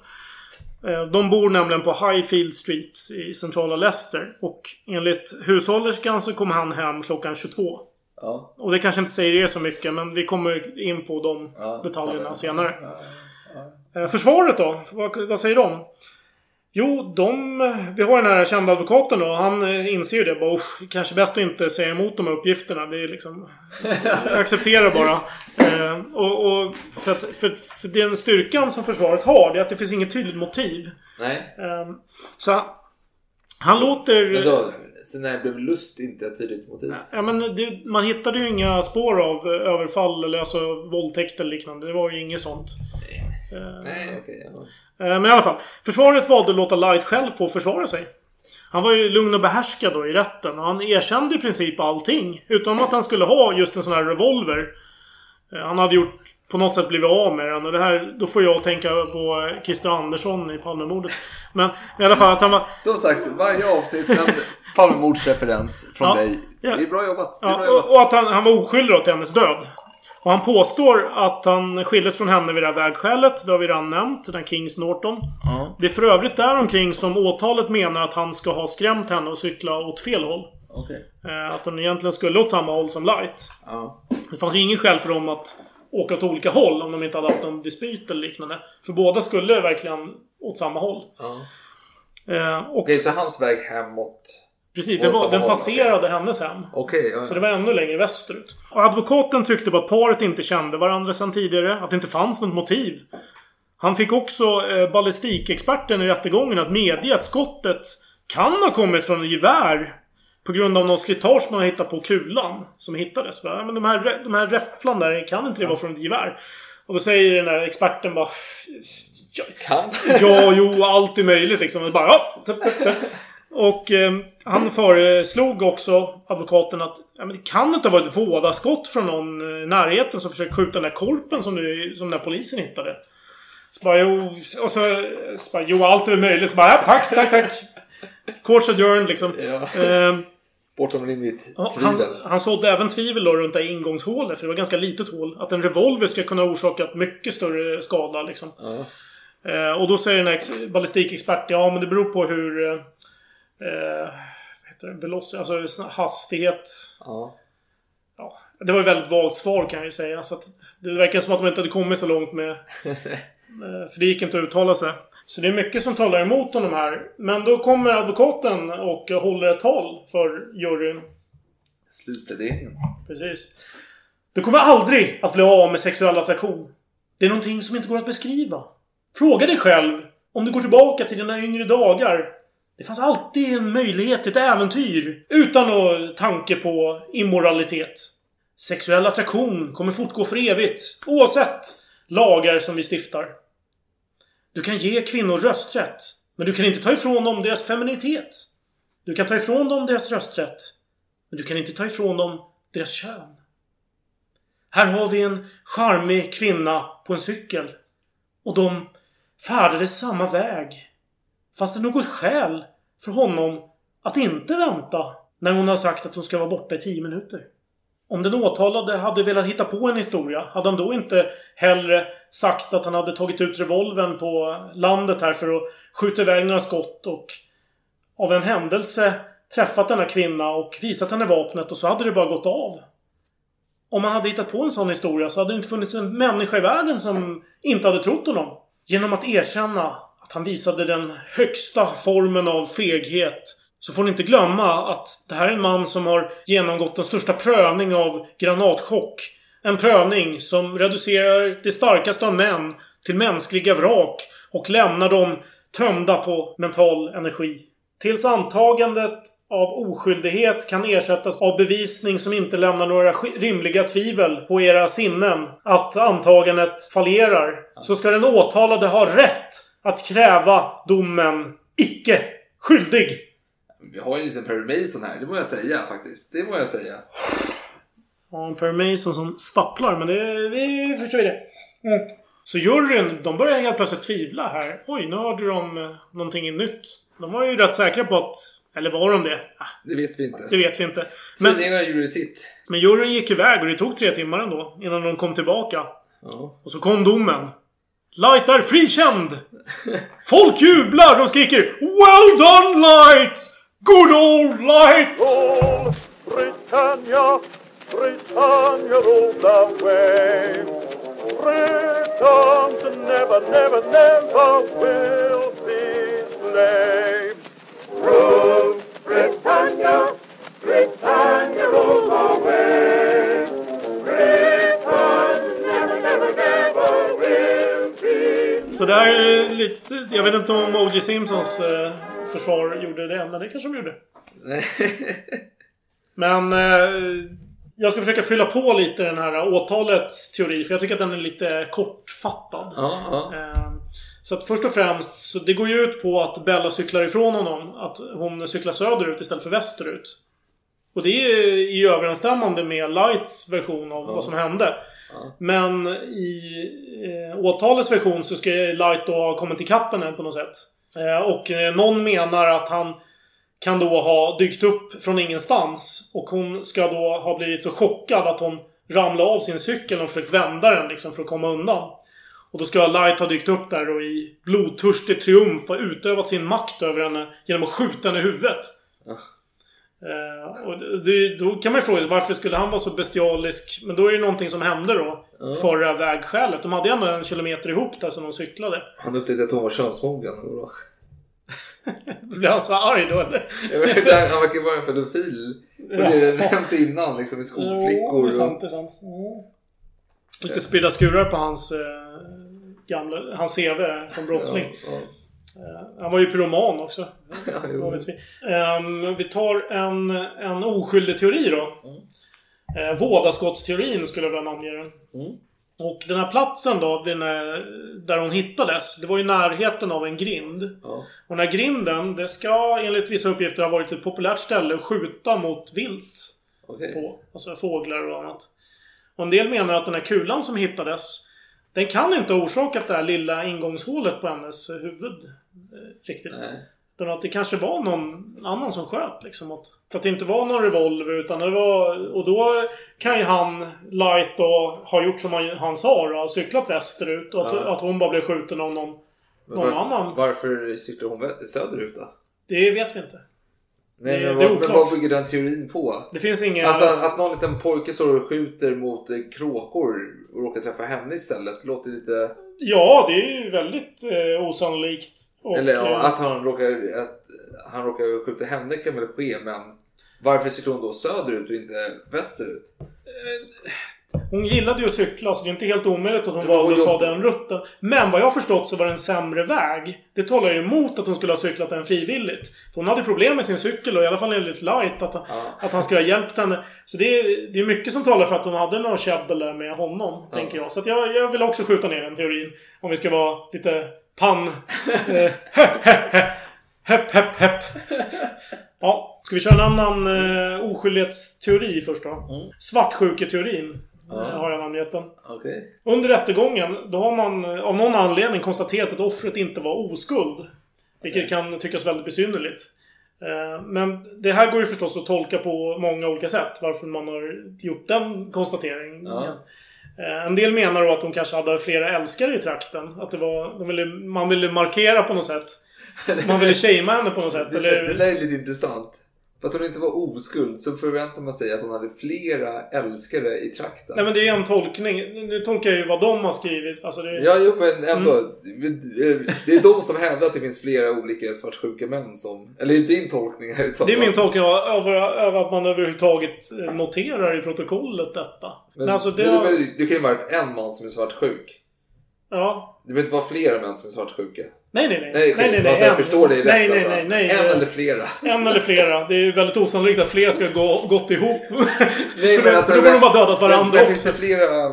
Eh, de bor nämligen på Highfield Street i centrala Leicester. Och enligt hushållerskan så kommer han hem klockan 22. Ja. Och det kanske inte säger er så mycket men vi kommer in på de Ja, detaljerna senare. ja, Eh, Försvaret då? Vad, vad säger de? Jo, de... Vi har den här kända advokaten då. Han eh, inser ju det. Bara, "Usch, kanske bäst att inte säga emot de här uppgifterna. Är liksom... Accepterar bara. Eh, och, och för, att, för, för den styrkan som försvaret har, det är att det finns inget tydligt motiv. Nej. Eh, så han låter... Men då, sen när blev lust inte ett tydligt motiv. Ja, men det, man hittade ju inga spår av eh, överfall eller alltså våldtäkt eller liknande. Det var ju inget sånt. Eh, Nej, okej. ja. Eh, Men i alla fall. Försvaret valde att låta Light själv få försvara sig. Han var ju lugn och behärskad då i rätten och han erkände i princip allting. Utom att han skulle ha just en sån här revolver. Eh, Han hade gjort på något sätt blivit av med den och det här, då får jag tänka på eh, Christer Andersson i Palmemordet. Men i alla fall att han var... Som sagt, varje avsnitt en Palmemordsreferens från Ja, dig. ja. Det är bra jobbat. Är bra Ja, jobbat. och, och att han, han var oskyldig då till hennes död. Och han påstår att han skildes från henne vid det här vägskälet. Det har vi redan nämnt. Den Kings Norton. Ja. Det är för övrigt däromkring som åtalet menar att han ska ha skrämt henne och cykla åt fel håll. Okej. Eh, att hon egentligen skulle åt samma håll som Light. Ja. Det fanns ju ingen skäl för dem att åka åt olika håll om de inte hade haft någon dispyt eller liknande. För båda skulle verkligen åt samma håll. Ja. Eh, och Okej, så hans väg hemåt. Precis, det var, den passerade hennes hem. Okej. ja. Så det var ännu längre västerut. Och advokaten tryckte på att paret inte kände varandra sedan tidigare. Att det inte fanns något motiv. Han fick också eh, ballistikexperten i rättegången att medge att skottet kan ha kommit från ett gevär. På grund av någon slitage man har hittat på kulan som hittades. Va? Men de här, de här räfflan där, kan inte det vara från ett gevär? Och då säger den här experten bara... Ja, Kan? Ja, jo, allt är möjligt liksom. Och bara, ja. Och eh, han föreslog också, advokaten, att ja, men det kan inte ha varit vådaskott från någon eh, i närheten som försökte skjuta den där korpen som, du, som den där polisen hittade. Så bara, jo, och så, så bara, jo, allt är möjligt. Så bara, ja, tack, tack, tack. Courts adjourned liksom. Ja. Eh, Bortom rimligt Ja, han, tvivel. han sådde även tvivel då runt det här ingångshålet, för det var ganska litet hål. Att en revolver ska kunna ha orsakat mycket större skada liksom. Ja. Eh, och då säger den här ex- ballistikexperten, ja men det beror på hur... Eh, eh, vad heter det? Veloci, alltså hastighet. Ja. Ja, det var ett väldigt vagt svar kan jag ju säga. Så att det verkar som att de inte hade kommit så långt med... för det gick inte att uttala sig. Så det är mycket som talar emot honom här. Men då kommer advokaten och håller ett tal för juryn. Slutpläderingen. Precis. Du kommer aldrig att bli av med sexuell attraktion. Det är någonting som inte går att beskriva. Fråga dig själv Om du går tillbaka till dina yngre dagar. Det fanns alltid en möjlighet till ett äventyr. Utan någon tanke på immoralitet. Sexuell attraktion kommer fortgå för evigt. Oavsett lagar som vi stiftar. Du kan ge kvinnor rösträtt. Men du kan inte ta ifrån dem deras feminitet. Du kan ta ifrån dem deras rösträtt. Men du kan inte ta ifrån dem deras kön. Här har vi en charmig kvinna på en cykel. Och de färdades samma väg. Fanns det något skäl för honom att inte vänta när hon har sagt att hon ska vara borta i tio minuter? Om den åtalade hade velat hitta på en historia, hade han då inte hellre sagt att han hade tagit ut revolvern på landet här för att skjuta iväg några skott och av en händelse träffat denna kvinna och visat henne vapnet och så hade det bara gått av. Om han hade hittat på en sån historia så hade det inte funnits en människa i världen som inte hade trott honom. Genom att erkänna att han visade den högsta formen av feghet så får ni inte glömma att det här är en man som har genomgått den största prövning av granatchock. En prövning som reducerar det starkaste av män till mänskliga vrak och lämnar dem tömda på mental energi. Tills antagandet av oskyldighet kan ersättas av bevisning som inte lämnar några rimliga tvivel på era sinnen att antagandet fallerar. Så ska den åtalade ha rätt att kräva domen icke skyldig. Vi har ju en liten Perry Mason här, det må jag säga faktiskt. Det må jag säga. Ja, en Perry Mason som stapplar, men det, det förstår vi det. Mm. Så juryn, de börjar helt plötsligt tvivla här. Oj, nu hörde de någonting nytt. De var ju rätt säkra på att... Eller var de det? Ah, Det vet vi inte. det vet vi inte. Men, Tidningarna gjorde sitt. men juryn gick iväg och det tog tre timmar ändå innan de kom tillbaka. Ja. Och så kom domen. Light är frikänd! Folk jublar De skriker Well done Light! Good old Light! Britannia, Britannia ruled away. Britons never, never, never will be slaves. Rule Britannia, Britannia rule away. Britons Så det här är lite... Jag vet inte om O.J. Simpsons eh, försvar gjorde det, men det kanske de gjorde. Men eh, jag ska försöka fylla på lite den här åtalets teori, för jag tycker att den är lite kortfattad. Ja, ja. Eh, Så att först och främst, så det går ju ut på att Bella cyklar ifrån honom. Att hon cyklar söderut istället för västerut. Och det är i överensstämmande med Lights version av vad som hände. Men i eh, åtalets version så ska Light då ha kommit ikapp henne på något sätt. Eh, och eh, någon menar att han kan då ha dykt upp från ingenstans. Och hon ska då ha blivit så chockad att hon ramlade av sin cykel och försökt vända den liksom för att komma undan. Och då ska Light ha dykt upp där och i blodtörstig triumf ha utövat sin makt över henne genom att skjuta henne i huvudet. Eh, och det, då kan man ju fråga sig varför skulle han vara så bestialisk? Men då är det någonting som hände då. Ja. Förra vägskälet. De hade ju ändå en kilometer ihop där som de cyklade. Han upptäckte att hon var könsmogen. vadå? Blir han så arg då eller? Han verkar vara en pedofil. Och det är nämnt innan liksom i skolflickor. det är sant, det är sant. Mm. Lite spridda skurar på hans eh, gamla... Hans CV som brottsling. Ja, Eh, han var ju pyroman också. Ja, vi. Ehm, vi tar en, en oskyldig teori då. Mm. Vådaskottsteorin skulle jag vilja namnge den. Mm. Och den här platsen då, den här, där hon hittades. Det var i närheten av en grind. Ja. Och den här grinden, det ska enligt vissa uppgifter ha varit ett populärt ställe att skjuta mot vilt Okej. på. Alltså fåglar och annat. Och en del menar att den här kulan som hittades den kan inte ha orsakat det här lilla ingångshålet på hennes huvud. Eh, riktigt. Nej. Utan att det kanske var någon annan som sköt liksom. Att, för att det inte var någon revolver utan det var... Och då kan ju han, Light då, ha gjort som han, han sa då. Cyklat västerut. Och att, Ja. att hon bara blev skjuten av någon, någon var- annan. Varför cyklar hon söderut då? Det vet vi inte. Nej, Det- men, det är vad, men oklart. vad bygger den teorin på? Det finns inga... Alltså att någon liten pojke står och skjuter mot eh, kråkor och råkar träffa henne istället. Låter lite... Ja, det är ju väldigt eh, osannolikt. Och, Eller ja, eh, att han råkar, att han råkar skjuta henne kan väl ske men varför cyklar hon då söderut och inte västerut? Hon gillade ju att cykla så det är inte helt omöjligt att hon valde att ta den rutten. Men vad jag förstått så var det en sämre väg. Det talar ju emot att hon skulle ha cyklat den frivilligt. För hon hade problem med sin cykel och i alla fall enligt Light att, att han skulle ha hjälpt henne. Så det är, det är mycket som talar för att hon hade något käbbel där med honom. Tänker jag. Så jag, jag vill också skjuta ner den teorin. Om vi ska vara lite pann... eh, Hepp, hepp, hepp. Ja, ska vi köra en annan uh, oskyldighetsteori först då? Svartsjuketeorin. Ja. Har jag namngett den. Okej. Under rättegången, då har man eh, av någon anledning konstaterat att offret inte var oskuld. Vilket kan tyckas väldigt besynnerligt. Eh, Men det här går ju förstås att tolka på många olika sätt. Varför man har gjort den konstateringen. Ja. Eh, En del menar då att de kanske hade flera älskare i trakten. Att det var, de ville, man ville markera på något sätt. Man ville shamea henne på något sätt. Det, Eller, det där är lite intressant. För att hon inte var oskuld så förväntar man sig att hon hade flera älskare i trakten. Nej men det är en tolkning. Nu tolkar jag ju vad de har skrivit. Alltså det, Ja, jo men ändå. Mm. Det är de som hävdar att det finns flera olika svartsjuka män som... Eller är det din tolkning? Här, Det är min tolkning av, av att man överhuvudtaget eh, noterar i protokollet detta. Men, alltså det har, men, det kan ju vara en man som är svartsjuk. Ja. Det behöver inte vara flera män som är svartsjuka. Nej, nej, nej. Nej, nej, nej, nej. alltså, jag En- förstår dig rätt nej, nej, alltså. nej, nej. En eller flera. En eller flera. Det är ju väldigt osannolikt att fler ska gå gått ihop. Nej, för, då, för då har de bara dödat varandra men, men finns också. det flera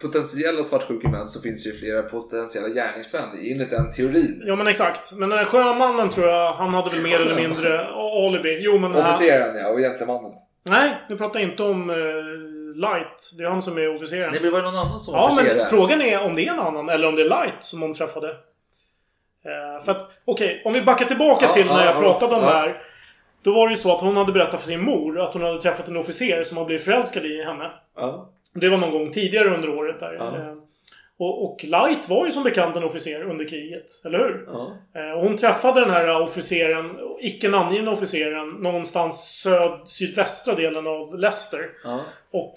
potentiella svartsjuka män så finns det ju flera potentiella gärningsmän enligt den teorin. Ja men exakt. Men den här sjömannen tror jag, han hade väl mer eller mindre alibi. Jo men... Officeren ja, och gentlemannen. Nej, nu pratar jag inte om eh, Light. Det är han som är officeren. Nej, men var det någon annan som var Ja, men frågan är om det är en annan eller om det är Light som hon träffade. Eh, för att, okej, om vi backar tillbaka Ja, till när ja, jag ja, pratade om ja. det här. Då var det ju så att hon hade berättat för sin mor att hon hade träffat en officer som har blivit förälskad i henne. Ja. Det var någon gång tidigare under året där. Ja. Och, och Light var ju som bekant en officer under kriget, eller hur? Ja. Eh, Och hon träffade den här officeren, icke namngivna officeren, någonstans söd, sydvästra delen av Leicester. Ja. Och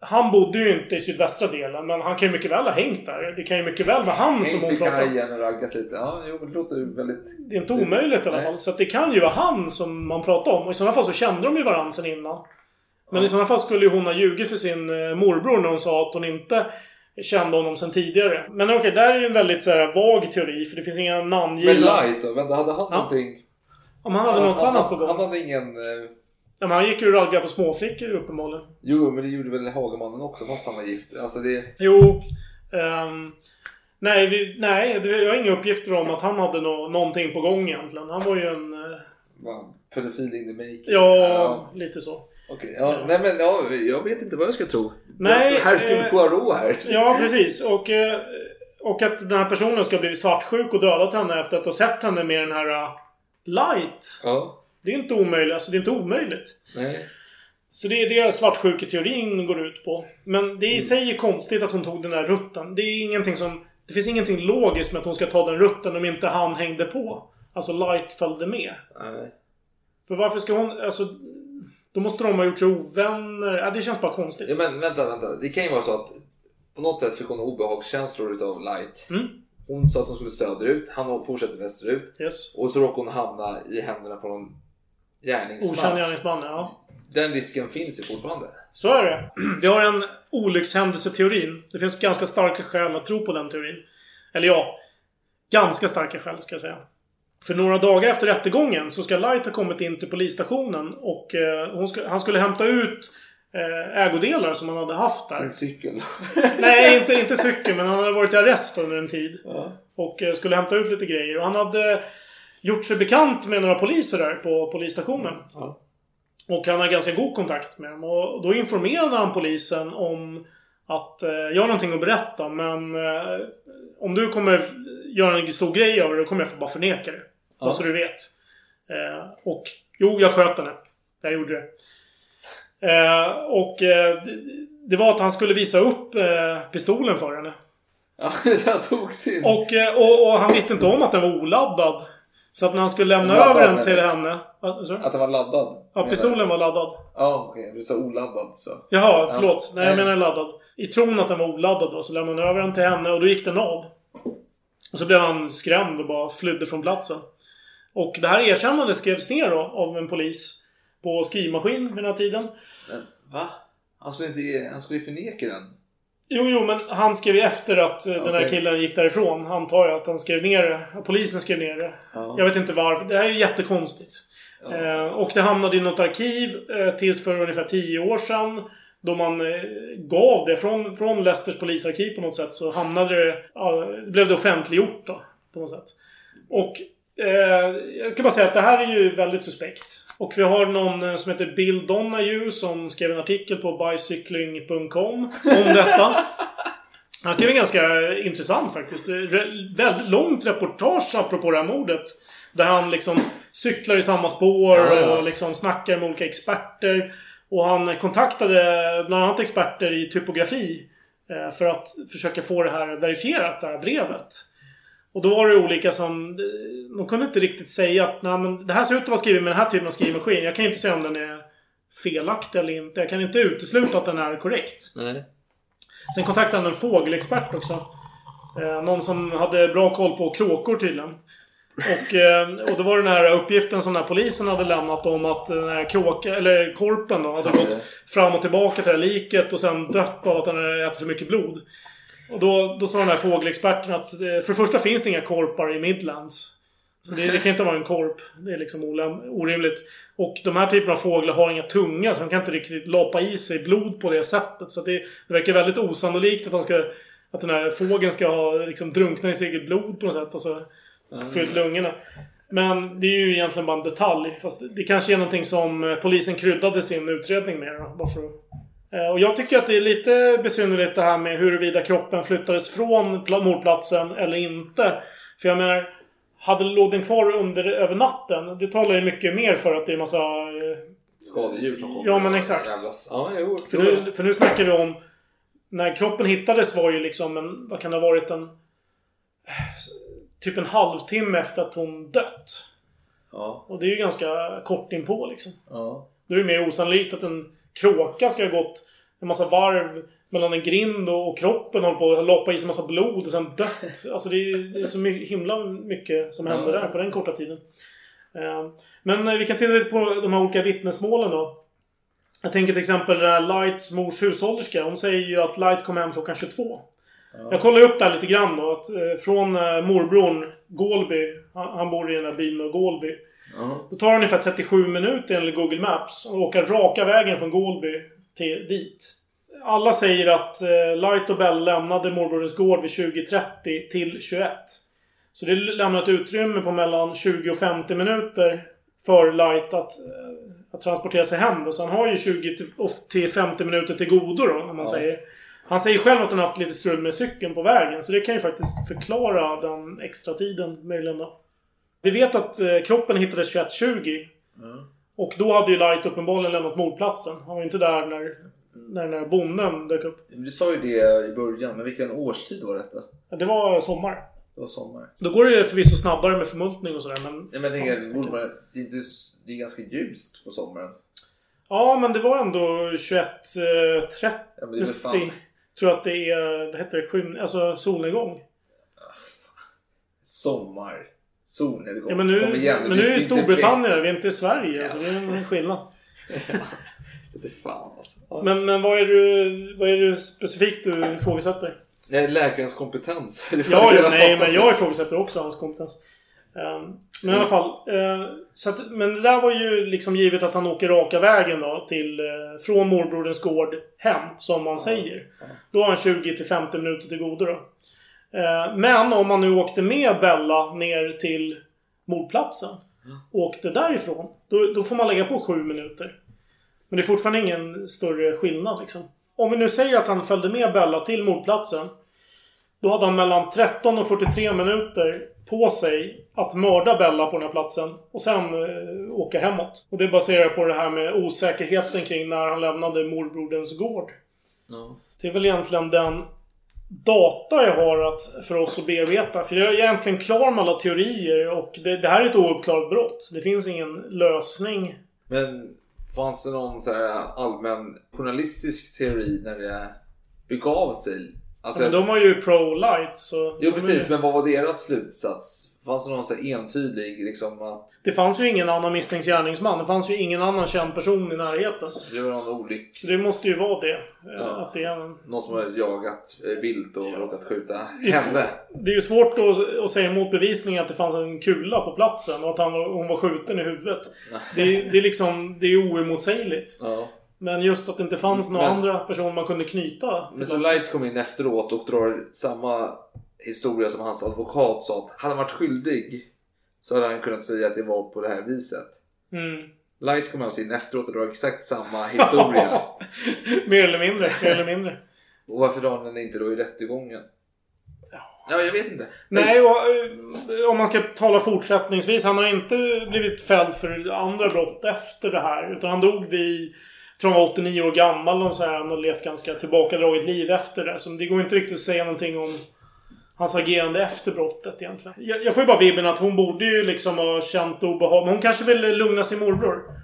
han bodde ju inte i sydvästra delen, men han kan ju mycket väl ha hängt där. Det kan ju mycket väl vara han som hon pratar om. och raggat lite. Ja, jo, det låter väldigt... Det är inte omöjligt i alla Nej. fall. Så det kan ju vara han som man pratar om. Och i sådana fall så kände de ju varandra sen innan. Men i sådana fall skulle ju hon ha ljugit för sin eh, morbror när hon sa att hon inte kände honom sen tidigare. Men okej, där är ju en väldigt så här, vag teori. För det finns inga Men namngivna... Light då? Vänta, hade han Ja. någonting? Om han hade något han, annat på gång. Han hade ingen... eh, Ja, men han gick ju och raggade på småflickor uppenbarligen. Jo, men det gjorde väl Hagamannen också fast han var gift. Alltså det... Jo. ehm, nej, vi, nej, jag har inga uppgifter om att han hade nå någonting på gång egentligen. Han var ju en... Var pedofil in the making. ja, lite så. Okej, ja, nej men ja, jag vet inte vad jag ska tro. Nej, Hercule eh, Poirot här. Ja, precis. Och, eh, och att den här personen ska ha blivit svartsjuk och dödat henne efter att ha sett henne med den här eh, Light. Ja, Det är inte omöjligt. Alltså, det är inte omöjligt. nej. Så det är det svartsjuketeorin går ut på. Men det i sig är konstigt att hon tog den där rutten. Det är ingenting som... Det finns ingenting logiskt med att hon ska ta den rutten om inte han hängde på. Alltså Light följde med. nej. För varför ska hon... Alltså... Då måste de ha gjort sig ovänner. Ja, det känns bara konstigt. Ja, men vänta, vänta. Det kan ju vara så att på något sätt fick hon obehagskänslor utav Light. Mm. Hon sa att hon skulle söderut, han fortsätter västerut. Yes. Och så råkade hon hamna i händerna på någon gärningsman. Okänd gärningsman, ja. Den risken finns ju fortfarande. Så är det. Vi har en olyckshändelseteorin. Det finns ganska starka skäl att tro på den teorin. Eller ja, ganska starka skäl ska jag säga. För några dagar efter rättegången så ska Light ha kommit in till polisstationen och eh, ska, han skulle hämta ut eh, ägodelar som han hade haft där. Sin cykel. Nej, inte, inte cykeln, men han hade varit i arrest under en tid. Ja. Och eh, skulle hämta ut lite grejer. Och han hade gjort sig bekant med några poliser där på polisstationen. Ja. Och han har ganska god kontakt med dem. Och då informerade han polisen om att eh, jag har någonting att berätta men eh, om du kommer göra en stor grej av det då kommer jag bara förneka det. Ja. Bara så du vet. Eh, och jo, jag sköt henne. Jag gjorde det. Eh, och eh, det, det var att han skulle visa upp eh, pistolen för henne. Ja, jag tog sin. Och, eh, och, och han visste inte om att den var oladdad. Så att när han skulle lämna Laddad, över den till du? henne... Du? Att den var laddad. Ja, pistolen var laddad. Ja, okej. Du sa oladdad så. Jaha, Ja. förlåt. Nej, jag menar laddad. I tron att den var oladdad då, så lämnade han över den till henne och då gick den av. Och så blev han skrämd och bara flydde från platsen. Och det här erkännandet skrevs ner då av en polis på skrivmaskin vid den här tiden. Va? Han skulle, inte, han skulle ju förneka den. Jo, jo, men han skrev ju efter att eh, den här killen gick därifrån. Antar jag att han skrev ner det. Polisen skrev ner det. Ja. Jag vet inte varför. Det här är ju jättekonstigt. Eh, och det hamnade i något arkiv eh, tills för ungefär 10 år sedan. Då man eh, gav det från, från Leicesters polisarkiv på något sätt. Så hamnade det... Ja, blev det offentliggjort då. På något sätt. Och eh, jag ska bara säga att det här är ju väldigt suspekt. Och vi har någon eh, som heter Bill Donahue som skrev en artikel på bicycling.com om detta. Han skrev en ganska intressant faktiskt. Re- väldigt långt reportage apropå det här mordet. Där han liksom cyklar i samma spår Ja, ja. och liksom snackar med olika experter. Och han kontaktade bland annat experter i typografi. eh, För att försöka få det här verifierat, det här brevet. Och då var det olika som... De kunde inte riktigt säga att Nej, men det här ser ut att vara skrivet med den här typen av skrivmaskin. Jag kan inte säga om den är felaktig eller inte. Jag kan inte utesluta att den är korrekt. Nej. Sen kontaktade han en fågelexpert också. Eh, någon som hade bra koll på kråkor tydligen. Och, eh, och då var det den här uppgiften som den här polisen hade lämnat om att den här kråka, eller korpen då, hade gått fram och tillbaka till det här liket och sen dött av att den hade ätit för mycket blod. Och då, då sa den här fågelexperten att eh, för det första finns det inga korpar i Midlands. Så det, det kan inte vara en korp. Det är liksom orimligt. Och de här typerna av fåglar har inga tunga så de kan inte riktigt lapa i sig blod på det sättet. Så det, det verkar väldigt osannolikt att, de ska, att den här fågeln ska ha liksom drunkna i sitt eget blod på något sätt. Alltså fyllt lungorna. Men det är ju egentligen bara en detalj. Fast det kanske är någonting som eh, polisen kryddade sin utredning med. Då, bara för att Och jag tycker att det är lite besynnerligt det här med huruvida kroppen flyttades från pla- mordplatsen eller inte. För jag menar, hade låg den kvar under, över natten? Det talar ju mycket mer för att det är massa... eh, Skadedjur som kommer. Ja, men exakt. Ja, jo. För nu, för nu snackar vi om... När kroppen hittades var ju liksom en... Vad kan det ha varit? En... Typ en halvtimme efter att hon dött. Ja. Och det är ju ganska kort inpå liksom. Ja. Då är det mer osannolikt att en kråka ska ha gått en massa varv mellan en grind och, kroppen håller på att loppa i sig en massa blod och sen dött. Alltså det är, så himla mycket som händer Ja. där på den korta tiden. Eh, Men eh, vi kan titta lite på de här olika vittnesmålen då. Jag tänker till exempel den här Lights mors hushållerska. Hon säger ju att Light kom hem klockan 22. Jag kollar upp det här lite grann då. Att, eh, från morbrorn Gålby. Han, han bor i den här byn då, Gålby. Ja. Då tar det ungefär 37 minuter enligt Google Maps att åka raka vägen från Gålby till dit. Alla säger att eh, Light och Bell lämnade morbrorens gård vid 20.30 till 21. Så det lämnar ett utrymme på mellan 20 och 50 minuter för Light att, eh, att transportera sig hem. Då. Så han har ju 20 till- och- till 50 minuter till godo då, om man Ja. säger. Han säger själv att han haft lite strul med cykeln på vägen. Så det kan ju faktiskt förklara den extra tiden möjligen då. Vi vet att eh, kroppen hittades 21.20. Och då hade ju Light uppenbarligen lämnat mordplatsen. Han var ju inte där när, när den här bonden dök upp. Du sa ju det i början, men vilken årstid var detta? Ja, Det var sommar. Det var sommar. Då går det ju förvisso snabbare med förmultning och sådär men... Ja, men jag tänker, man, det, är inte, det är ganska ljust på sommaren. Ja, men det var ändå 21.30. Eh, Ja, men det tror jag att det är... Vad heter det? Skym, alltså solnedgång. Sommar. Solnedgång. Ja, men nu, igen, men nu är det ju Storbritannien, vi är inte i Sverige. Alltså, det är en skillnad. Det är fan alltså. Ja. Men, men vad är du, vad är det specifikt du ifrågasätter? Nej, läkarens kompetens. Det Ja, det ja jag nej, men jag ifrågasätter också hans kompetens. Ehm, men i alla fall. eh, så att, men det där var ju liksom givet att han åker raka vägen då till... eh, från morbroderns gård hem, som man säger. Då har han 20 till 50 minuter till godo då. Eh, men om man nu åkte med Bella ner till mordplatsen. Och åkte därifrån. Då, då får man lägga på 7 minuter. Men det är fortfarande ingen större skillnad liksom. Om vi nu säger att han följde med Bella till mordplatsen. Då hade han mellan 13 och 43 minuter på sig att mörda Bella på den här platsen. Och sen eh, åka hemåt. Och det baserar på det här med osäkerheten kring när han lämnade morbroderns gård. Ja. Det är väl egentligen den data jag har att, för oss att bearbeta. För jag är egentligen klar med alla teorier och det, det här är ett ouppklarat brott. Det finns ingen lösning. Men fanns det någon så här allmän journalistisk teori när det begav sig? Alltså, men de var ju pro-light så... Jo precis, ju- men vad var deras slutsats? Fanns det någon så entydig liksom att Det fanns ju ingen annan misstänkt gärningsman. Det fanns ju ingen annan känd person i närheten. det var någon olyck... Så det måste ju vara det. Ja. Att det, är en... Någon som har jagat eh, vilt och råkat skjuta henne. det är ju svårt att, att säga emot bevisningen att det fanns en kula på platsen och att han, hon var skjuten i huvudet. Det, är- det är liksom... Det är oemotsägligt. Ja. Men just att det inte fanns några andra personer man kunde knyta. Men så. Light kom in efteråt och drar samma historia som hans advokat sa att hade han varit skyldig så hade han kunnat säga att det var på det här viset. Mm. Light kom alltså in efteråt och drar exakt samma historia. mer eller mindre. Mer eller mindre. och varför drar han den inte då i rättegången? Ja, jag vet inte. Nej, och, eh, om man ska tala fortsättningsvis. Han har inte blivit fälld för andra brott efter det här. Utan han dog vid... Jag tror han var 89 år gammal och så här. Han har levt ganska tillbakadraget liv efter det. Så det går inte riktigt att säga någonting om hans agerande efter brottet egentligen. Jag, jag får ju bara vibben att hon borde ju liksom ha känt obehag. Men hon kanske ville lugna sin morbror.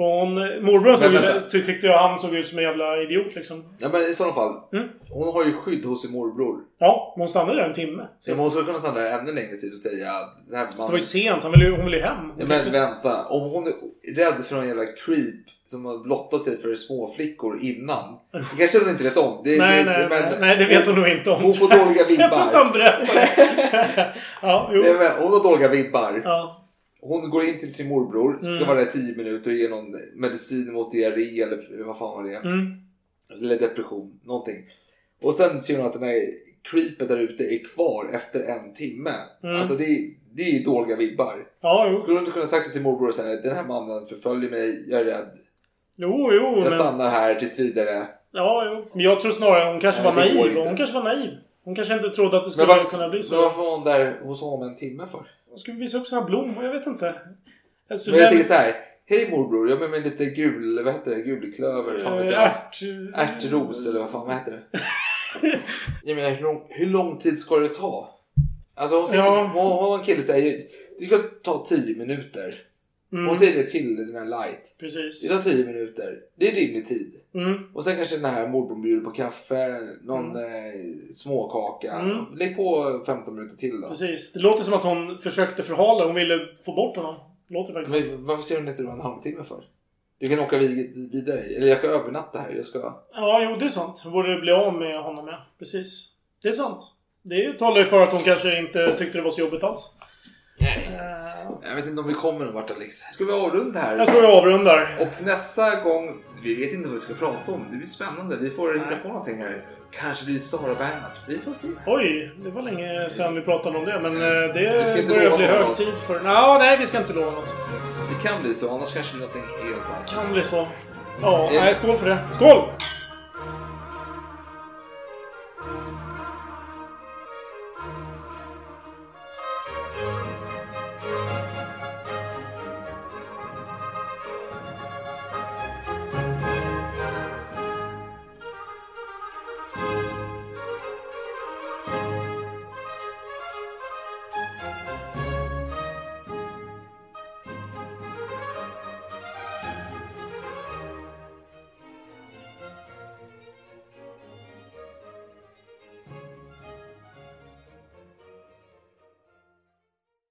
För hon... Morbrorn såg vänta. ty, tyckte jag han såg ut som en jävla idiot liksom. Ja, men i sådana fall. Mm. Hon har ju skydd hos sin morbror. Ja, men hon stannade där en timme. Så hon skulle kunna stanna där ännu längre tid och säga att den här Det var ju sent. Han ville, hon ville ju hem. Ja, men vänta. Om hon är rädd för någon jävla creep som har blottat sig för småflickor innan. Det kanske hon inte vet om. Det, Nej, det, nej, men- nej, nej, det vet hon nog inte om. Hon får dåliga vibbar. Jag tror inte han berättade. ja, jo. Nej, men hon har dåliga vibbar. Ja. Hon går in till sin morbror, ska Mm. vara där i 10 minuter och ge någon medicin mot diarré eller vad fan var det. Mm. Eller depression, någonting. Och sen ser hon att den här creepet där ute är kvar efter en timme. Mm. Alltså det är, det är dåliga vibbar. Ja, jo. Skulle hon inte kunna sagt till sin morbror så här, den här mannen förföljer mig, jag är rädd. Jo, jo. Jag Men... stannar här tills vidare. Ja, jo. Men jag tror snarare hon kanske Nej, var naiv. Hon kanske var naiv. Hon kanske inte trodde att det Men skulle varför, kunna bli men så. varför var hon där hos honom en timme för? Hon skulle visa upp sina blommor. Jag vet inte. Alltså, Men jag den- tänker så här. Hej morbror, jag har med mig lite gul, vad heter det, gulklöver, fan vet jag. ärt... Ärtros eller vad fan, vad heter det? jag menar hur lång, hur lång tid ska det ta? Alltså hon, sitter, Ja. hon, hon en kille säger det ska ta 10 minuter. Mm. Hon säger det till den här light. Precis. Det tar 10 minuter. Det är rimlig tid. Mm. Och sen kanske den här morbrorn bjuder på kaffe, någon eh, småkaka. Mm. Lägg på 15 minuter till då. Precis. Det låter som att hon försökte förhala. Hon ville få bort honom. Låter faktiskt. Men varför ser hon inte då en halvtimme för? Du kan åka vid- vidare. Eller jag kan övernatta här. Jag ska... Ja, jo, det är sant. Hon borde bli av med honom, ja. Precis. Det är sant. Det talar ju för att hon kanske inte tyckte det var så jobbigt alls. Nej. Eh, Jag vet inte om vi kommer någon vart Alex. Ska vi avrunda här? Jag tror vi avrundar. Och nästa gång, vi vet inte vad vi ska prata om. Det blir spännande. Vi får hitta på någonting här. Kanske blir Sara Bernhardt. Vi får se. Oj, det var länge sedan vi pratade om det. Men Vi ska det inte börjar bli något. hög tid för... Nå, nej, vi ska inte lova något. Det kan bli så, annars kanske det blir någonting helt annat. Kan bli så. Ja, nej, skål för det. Skål!